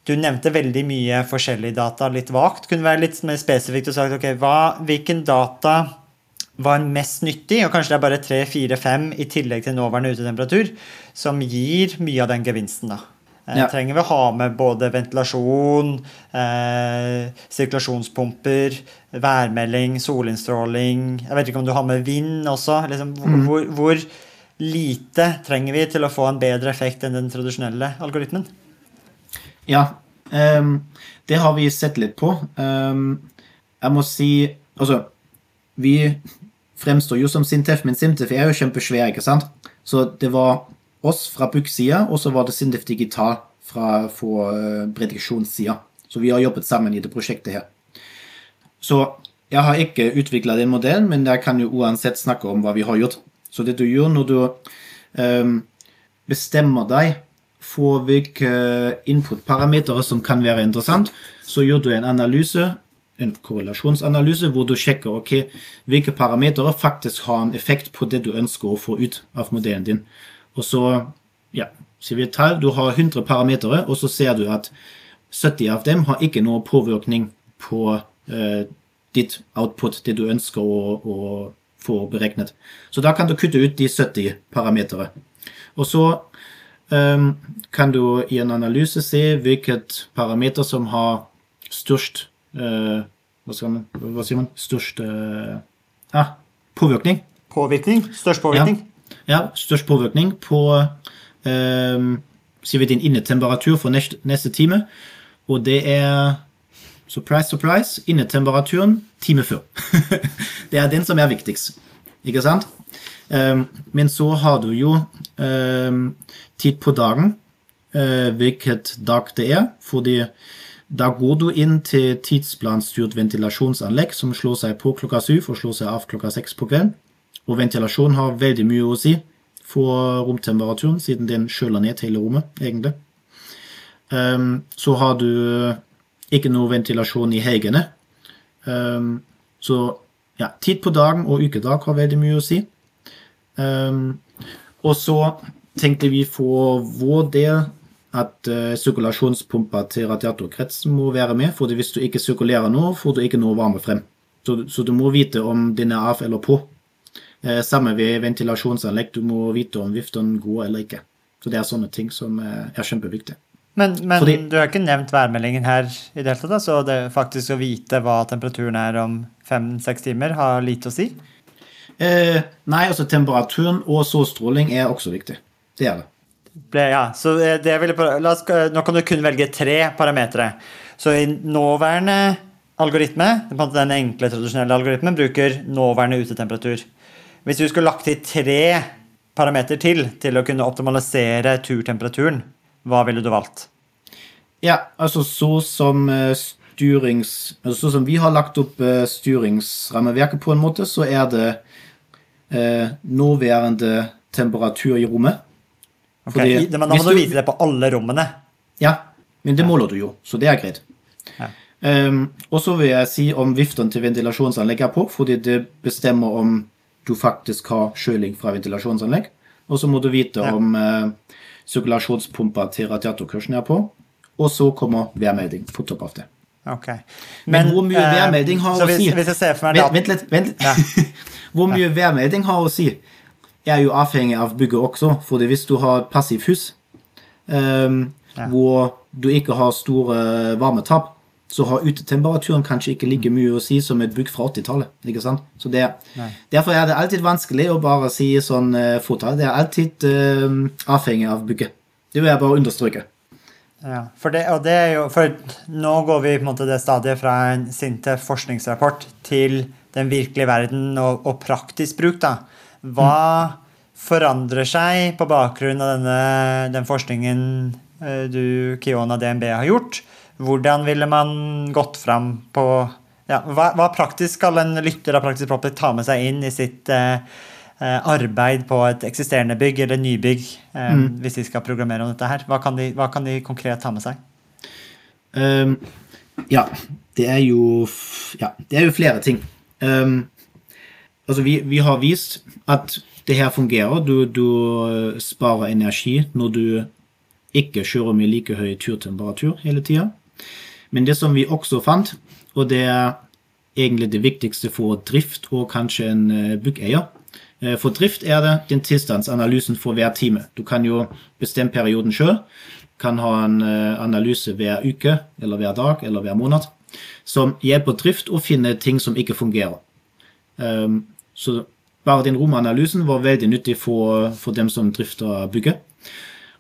Du nevnte veldig mye forskjellig data litt vagt. Kunne være litt mer spesifikt og sagt ok, hva, hvilken data var mest nyttig, og kanskje det er bare 3, 4, 5 i tillegg til nåværende utetemperatur, som gir mye av den gevinsten. da. Eh, Ja. Trenger vi å ha med både ventilasjon, eh, sirkulasjonspumper, værmelding, solinnstråling Jeg vet ikke om du har med vind også. Liksom, hvor, hvor, hvor lite trenger vi til å få en bedre effekt enn den tradisjonelle algoritmen? Ja, um, det har vi sett litt på. Um, jeg må si Altså, vi fremstår jo som Sintef, men Sintef er jo kjempesvær, ikke sant? Så det var oss fra BUK-sida, og så var det Sintef Digital fra for uh, prediksjonssida. Så vi har jobbet sammen i det prosjektet her. Så jeg har ikke utvikla den modellen, men jeg kan jo uansett snakke om hva vi har gjort. Så det du gjør når du um, bestemmer deg for hvilke input-parametere som kan være interessant, så gjør du en analyse, en korrelasjonsanalyse, hvor du sjekker okay, hvilke parametere faktisk har en effekt på det du ønsker å få ut av modellen din. Og så ja, sier vi et tall, du har 100 parametere, og så ser du at 70 av dem har ikke noe påvirkning på eh, ditt output, det du ønsker å, å få beregnet. Så da kan du kutte ut de 70 parametere. Og så um, kan du i en analyse se hvilket parameter som har størst uh, hva, man, hva sier man? Størst uh, ah, påvirkning. Påvirkning? Størst påvirkning? Ja, størst påvirkning på um, sier vi din innetemperatur for neste, neste time. Og det er surprise, surprise, innetemperaturen time før. det er den som er viktigst. Ikke sant? Ehm, men så har du jo ehm, tid på dagen eh, hvilket dag det er. fordi da går du inn til tidsplanstyrt ventilasjonsanlegg som slår seg på klokka syv og slår seg av klokka seks på kvelden. Og ventilasjon har veldig mye å si for romtemperaturen, siden den kjøler ned hele rommet, egentlig. Um, så har du ikke noe ventilasjon i hegene. Um, så ja, tid på dagen og ukedag har veldig mye å si. Um, og så tenkte vi for vår del at uh, sirkulasjonspumpa til radiatorkretsen må være med, for hvis du ikke sirkulerer nå, får du ikke noe varme frem. Så, så du må vite om den er av eller på. Uh, samme ved ventilasjonsanlegg, du må vite om viften går eller ikke. Så det er sånne ting som uh, er kjempeviktig. Men, men Fordi- du har ikke nevnt værmeldingen her i det hele tatt, så det faktisk å vite hva temperaturen er om fem-seks timer, har lite å si? Eh, nei, altså temperaturen og solstråling er også viktig. Det er det. Ble, ja, så det vil jeg på, la oss, Nå kan du kun velge tre parametere. Så i nåværende algoritme, den enkle, tradisjonelle algoritmen, bruker nåværende utetemperatur. Hvis du skulle lagt til tre parameter til til å kunne optimalisere turtemperaturen, hva ville du valgt? Ja, altså så som eh, styrings... Altså så som vi har lagt opp eh, styringsrammeverket på en måte, så er det eh, nåværende temperatur i rommet. Ok, Fordi i- men da må du du- vite det på alle rommene. Ja, men det måler du jo, så det er greit. Ja. Um, og så vil jeg si om viften til ventilasjonsanlegg er på, fordi det bestemmer om du faktisk har kjøling fra ventilasjonsanlegg. Og så må du vite Ja. om uh, sirkulasjonspumpa til radiatorkursen er på. Og så kommer værmelding på topp av det. Okay. Men, hvor mye eh, værmelding har å hvis, si? Hvis Vent, vent litt. Vent. Ja. Hvor mye værmelding har å si, er jo avhengig av bygget også. For hvis du har et passivhus um, Ja. hvor du ikke har store varmetap, så har utetemperaturen kanskje ikke like mye å si som et bygg fra 80-tallet. ikke sant? Så det, Derfor er det alltid vanskelig å bare si sånn uh, fåtall. Det er alltid uh, avhengig av bygget. Det vil jeg bare understreke. Ja, for det, og det er jo, for nå går vi på en måte det stadiet fra en SINTEF forskningsrapport til den virkelige verden og, og praktisk bruk. da. Hva forandrer seg på bakgrunn av denne, den forskningen eh, du, Kiona DNB, har gjort? Hvordan ville man gått fram på ja, hva, hva praktisk skal en lytter av Praktisk Proppet ta med seg inn i sitt eh, eh, arbeid på et eksisterende bygg eller nybygg, eh, hvis de skal programmere om dette her? Hva kan de, hva kan de konkret ta med seg? Um, ja, det er jo Ja, det er jo flere ting. Um, altså, vi, vi har vist at det her fungerer. Du, du uh, sparer energi når du ikke kjører med like høy turtemperatur hele tida. Men det som vi også fant, og det er egentlig det viktigste for drift og kanskje en uh, byggeier Eh, For drift er det den tilstandsanalysen for hver time. Du kan jo bestemme perioden sjøl. Kan ha en eh, analyse hver uke, eller hver dag, eller hver måned, som hjelper drift å finne ting som ikke fungerer. Um, så bare den romanalysen var veldig nyttig for, for dem som drifter bygget.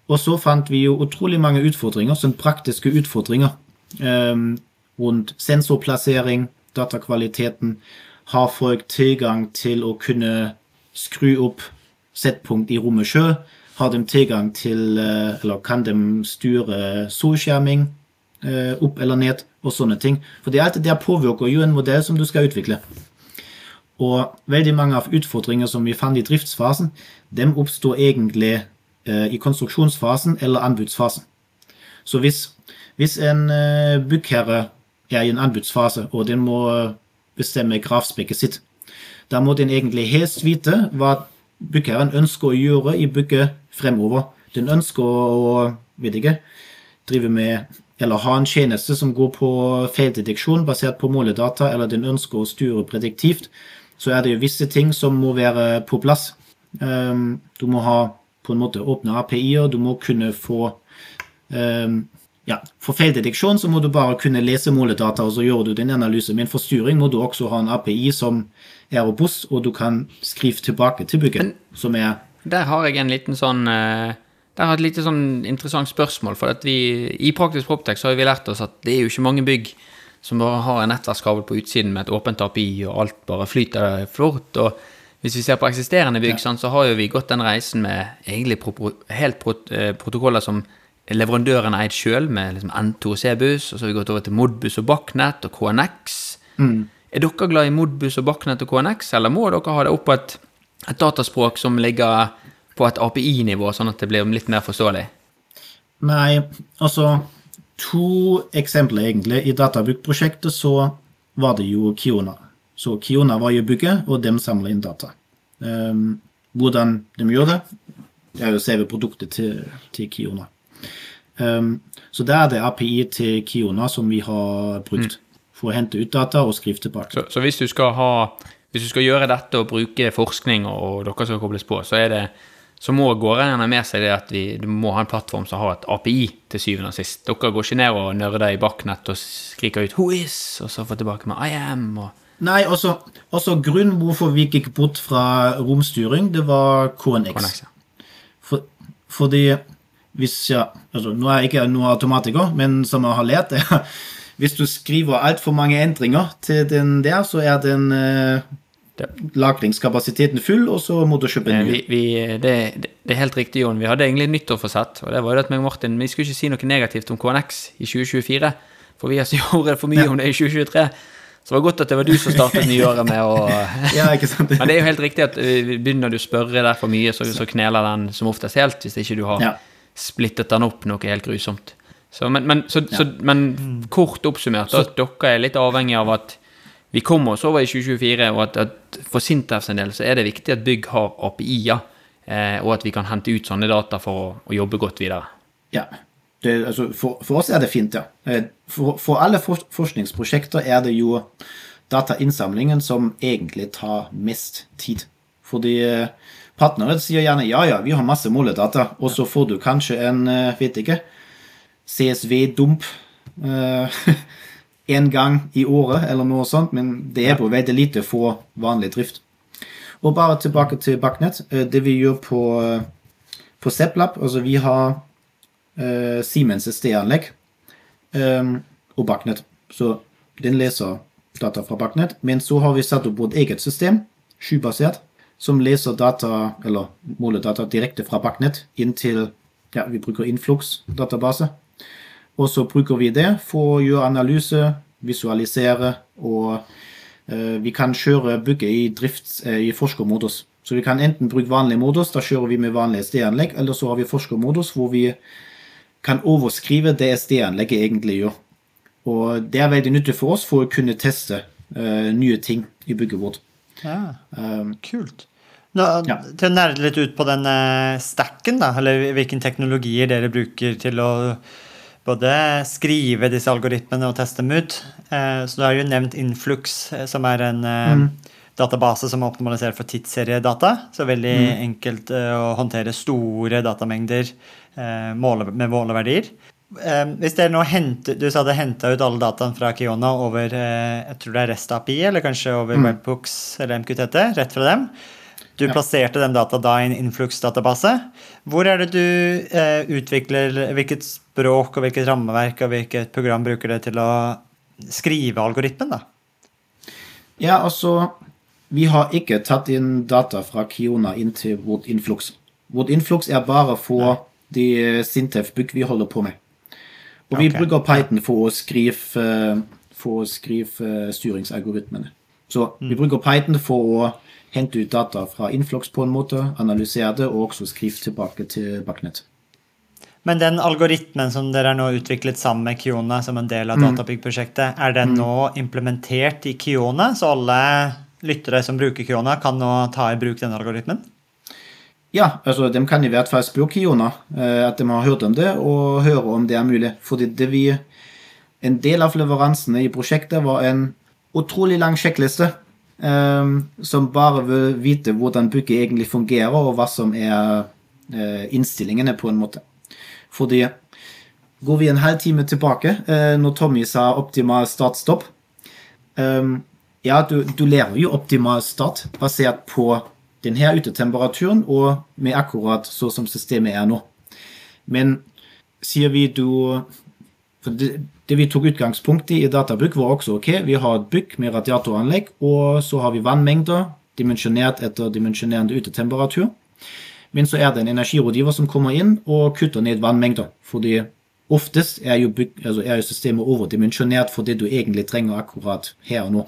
Og så fant vi jo utrolig mange utfordringer, sånn praktiske utfordringer um, rundt sensorplassering, datakvaliteten. Har folk tilgang til å kunne skru opp settpunkt i rommet sjøl? Har de tilgang til eh, Eller kan de styre solskjerming opp eller ned, og sånne ting? For alt det der påvirker jo en modell som du skal utvikle. Og veldig mange av utfordringer som vi fant i driftsfasen, dem oppstår egentlig eh, i konstruksjonsfasen eller anbudsfasen. Så hvis, hvis en eh, byggherre er i en anbudsfase, og den må eh, bestemme gravspekket sitt, da må den egentlig helst vite hva byggherren ønsker å gjøre i bygget fremover. Den ønsker å vet ikke, drive med eller ha en tjeneste som går på feildeteksjon basert på måledata, eller den ønsker å styre prediktivt, så er det jo visse ting som må være på plass. Um, du må ha på en måte åpne API-er, du må kunne få um, ja, For feildeteksjon så må du bare kunne lese måledata, og så gjør du din analyse. Men for styring må du også ha en API som er robust, og du kan skrive tilbake til bygget, som er Der har jeg en liten sånn eh, Der har jeg et lite sånn interessant spørsmål. For at vi, i Praktisk Proptex har vi lært oss at det er jo ikke mange bygg som bare har en nettverkskabel på utsiden med et åpent API, og alt bare flyter flott. Og hvis vi ser på eksisterende bygg, sant, så har jo vi gått den reisen med egentlig helt eh, protokoller som leverandøren eid sjøl, med liksom N2 og C-buss, og så har vi gått over til Modbus og Bachnet og KNX. Er dere glad i Modbus og Bachnet og KNX, eller må dere ha det opp på et, et dataspråk som ligger på et API-nivå, sånn at det blir litt mer forståelig? Nei, altså To eksempler, egentlig. I Databruk-prosjektet så var det jo Kiona. Så Kiona var jo bygget, og de samla inn data. Um, hvordan de gjør det, det er jo selve produktet til, til Kiona. Um, så der er det API til Kiona som vi har brukt for å hente ut data og skrive tilbake. Så, så hvis, du ha, hvis du skal gjøre dette og bruke forskning, og dere skal kobles på, så, er det, så må gårdeierne med seg det at vi du må ha en plattform som har et API til syvende og sist. Dere går ikke ned og nerder i bakknett og skriker ut 'who is', og så får tilbake med 'I am'. og... Nei, også, også grunnen hvorfor vi gikk bort fra romstyring, det var KNX. KNX, ja. For, fordi hvis ja, altså, Nå er jeg ikke noen automatiker, men som jeg har lært det Hvis du skriver altfor mange endringer til den der, så er den eh, lagringskapasiteten full, og så må du kjøpe en ny. Vi, vi, det, det er helt riktig, Jon. Vi hadde egentlig et nyttårsforsett. Og det var jo det at meg og Martin Vi skulle ikke si noe negativt om KNX i 2024. For vi har gjort for mye Ja. om det i 2023. Så det var godt at det var du som startet nyåret med å Ja, ikke sant? Men det er jo helt riktig at eh, begynner du å spørre der for mye, så, så kneler den som oftest helt, hvis ikke du har Ja. Splittet den opp noe helt grusomt. Så, men, men, så, så, men kort oppsummert, at dere er litt avhengig av at vi kommer oss over i 2024, og at, at for Sintef sin del så er det viktig at bygg har API-er, eh, og at vi kan hente ut sånne data for å, å jobbe godt videre. Ja. Det, altså, for, for oss er det fint, ja. Eh, For, for alle for, forskningsprosjekter er det jo datainnsamlingen som egentlig tar mest tid. Fordi eh, partnere sier gjerne ja, ja, vi har masse måledata, og så får du kanskje en, eh, vet ikke, CSV-dump en gang i året, eller noe sånt, men det er på veldig lite for vanlig drift. Og bare tilbake til Backnet. eh, Det vi gjør på, eh, på ZepLab, altså vi har eh, Siemens SD-anlegg eh, og Backnet. Så den leser data fra Backnet. Men så har vi satt opp vårt eget system, skybasert, som leser data, eller måler data direkte fra Backnet inn til ja, vi bruker Influx-database. Og så bruker vi det for å gjøre analyse, visualisere, og eh, vi kan kjøre bygget i drift eh, i forskermodus. Så vi kan enten bruke vanlig modus, da kjører vi med vanlig SD-anlegg, eller så har vi forskermodus hvor vi kan overskrive det SD-anlegget egentlig gjør. Og det er veldig nyttig for oss for å kunne teste eh, nye ting i bygget vårt. Ja, Um, kult. Nå, Ja. Til å nerde litt ut på den eh, stacken, da, eller hvilke teknologier dere bruker til å både skrive disse algoritmene og teste dem ut. Eh, så du har jo nevnt Influx, eh, som er en mm. database som er optimalisert for tidsseriedata. Så veldig enkelt eh, å håndtere store datamengder med måleverdier. Hvis dere nå henter, Du sa dere henta ut alle dataene fra Kiona over jeg tror det er REST API, eller kanskje over Webhooks eller MQTT, rett fra dem. Du plasserte den data da i en Influx-database. Hvor er det du eh, utvikler Hvilket språk og hvilket rammeverk og hvilket program bruker det til å skrive algoritmen? da? Ja, altså Vi har ikke tatt inn data fra Kiona inn til vårt Influx. Vårt Influx er bare for de Sintef-bygg vi holder på med. Og vi okay. bruker Python for å skrive, eh, for å skrive eh, styringsalgoritmene. Så vi bruker Python for å hente ut data fra Influx på en måte, analysere det og også skrive tilbake til Backnet. Men den algoritmen som dere har nå utviklet sammen med Kiona som en del av Databygg-prosjektet, er den nå implementert i Kiona, så alle lyttere som bruker Kiona, kan nå ta i bruk den algoritmen? Ja, altså de kan i hvert fall spørre Kiona eh, at de har hørt om det, og høre om det er mulig. Fordi det vi En del av leveransene i prosjektet var en utrolig lang sjekkliste som bare vil vite hvordan bygget egentlig fungerer, og hva som er eh, innstillingene, på en måte. Fordi går vi en halvtime tilbake, eh, når Tommy sa optimal start-stopp Ehm, ja, du, du lærer jo optimal start basert på denne utetemperaturen og med akkurat så som systemet er nå. Men sier vi du for det, det vi tok utgangspunkt i i Databook, var også ok. Vi har et bygg med radiatoranlegg, og så har vi vannmengder dimensjonert etter dimensjonerende utetemperatur. Men så er det en energirådgiver som kommer inn og kutter ned vannmengder. Fordi oftest er jo, byg, altså er jo systemet overdimensjonert for det du egentlig trenger akkurat her og nå.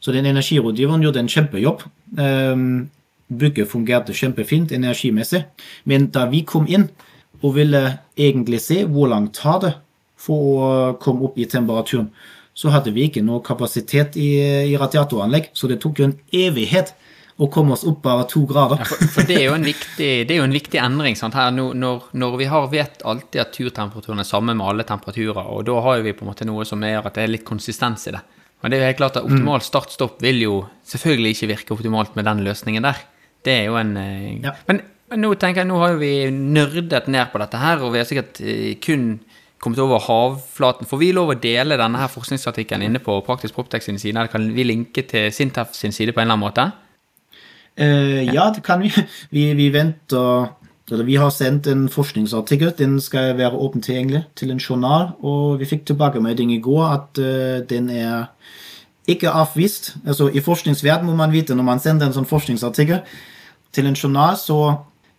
Så den energirådgiveren gjorde en kjempejobb. Um, bygget fungerte kjempefint energimessig. Men da vi kom inn og ville egentlig se hvor langt tar det for å komme opp i temperaturen, så hadde vi ikke noe kapasitet i, i radiatoranlegg. Så det tok jo en evighet å komme oss opp bare to grader. Ja, for, for det, er viktig, det, er jo en viktig, endring. Sant? Her, når, når, vi har, vet alltid at turtemperaturen er samme med alle temperaturer, og da har vi på en måte noe som gjør at det er litt konsistens i det. Men det er jo helt klart at optimal mm. start-stopp vil jo selvfølgelig ikke virke optimalt med den løsningen der. Det er jo en eh, ja. men, nå tenker jeg, nå har jo vi nerdet ned på dette her, og vi har sikkert eh, kun kommet over havflaten. Får vi lov å dele denne her forskningsartikkelen inne på Praktisk Proptex sin side, eller kan vi linke til Sintef sin side på en eller annen måte? Uh, ja, det kan vi. Vi, vi venter eller Vi har sendt en forskningsartikkel. Den skal være åpen tilgjengelig til en journal. Og vi fikk tilbakemelding i går at uh, den er ikke avvist. Altså, I forskningsverden må man vite når man sender en sånn forskningsartikkel til en journal, så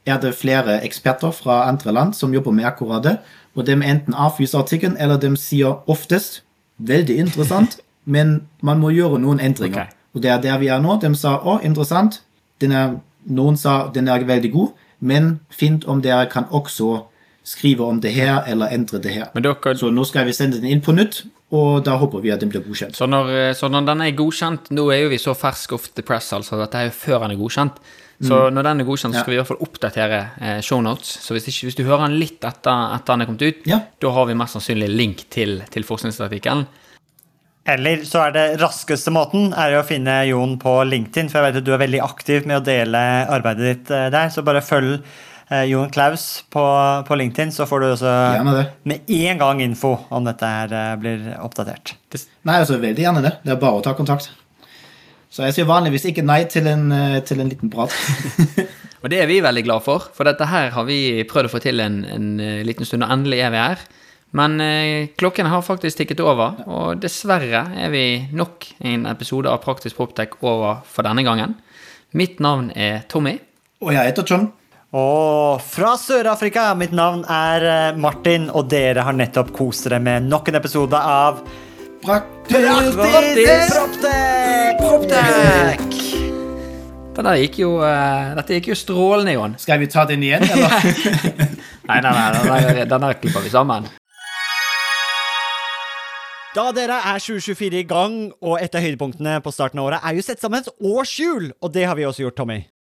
er det flere eksperter fra andre land som jobber med akkurat det. Og de enten avviser artikkelen, eller de sier oftest 'veldig interessant', men man må gjøre noen endringer. Okay. Og det er der vi er nå. De sa 'å, interessant'. Er, noen sa 'den er veldig god' men fint om dere kan også skrive om det her eller endre det her. Dere... Så nå skal vi sende den inn på nytt, og da håper vi at den blir godkjent. Så når, eh, så når den er godkjent Nå er jo vi så fersk off the press, altså dette er jo før den er godkjent. Så mm. når den er godkjent, så skal ja. vi i hvert fall oppdatere eh, shownotes. Så hvis, ikke, hvis, du hører den litt etter, at den er kommet ut, ja. da har vi mest sannsynlig link til, til forskningsartikkelen. Eller så er det raskeste måten er å finne Jon på LinkedIn, for jeg vet at du er veldig aktiv med å dele arbeidet ditt eh, der. Så bare følg Jon Klaus på, på, LinkedIn, så får du også med en gang info om dette her eh, blir oppdatert. Nei, altså veldig gjerne det. Det er bare å ta kontakt. Så jeg sier vanligvis ikke nei til en, til en liten prat. og det er vi veldig glad for, for dette her har vi prøvd å få til en, en liten stund, og endelig er vi her. Men eh, klokken har faktisk tikket over, og dessverre er vi nok en episode av Praktisk Proptech over for denne gangen. Mitt navn er Tommy. Og jeg heter John. Og fra Sør-Afrika, mitt navn er eh, Martin, og dere har nettopp kost dere med nok en episode av Praktisk Proptek! Dette gikk jo, uh, dette gikk jo strålende, Jon. Skal vi ta den igjen, eller? nei, nei, nei, denne klipper vi sammen. Da dere er 2024 i gang, og et av høydepunktene på starten av året er jo sett sammen et årshjul, og det har vi også gjort, Tommy.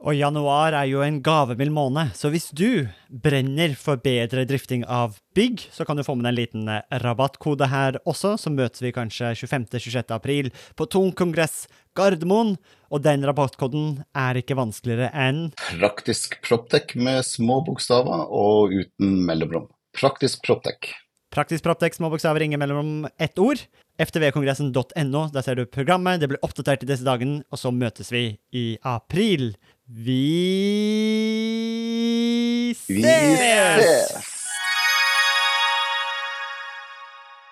Og januar er jo en gavemild måned, så hvis du brenner for bedre drifting av bygg, så kan du få med deg en liten eh, rabattkode her også, så møtes vi kanskje 25.-26. april på Tung kongress Gardermoen. Og den rabattkoden er ikke vanskeligere enn Praktisk Proptek med små bokstaver og uten mellomrom. Praktisk Proptek. Praktisk Proptek, små bokstaver, ingen mellom ett ord. ftvkongressen.no, der ser du programmet. Det blir oppdatert i disse dagene, og så møtes vi i april. Vi Vi ses! ses!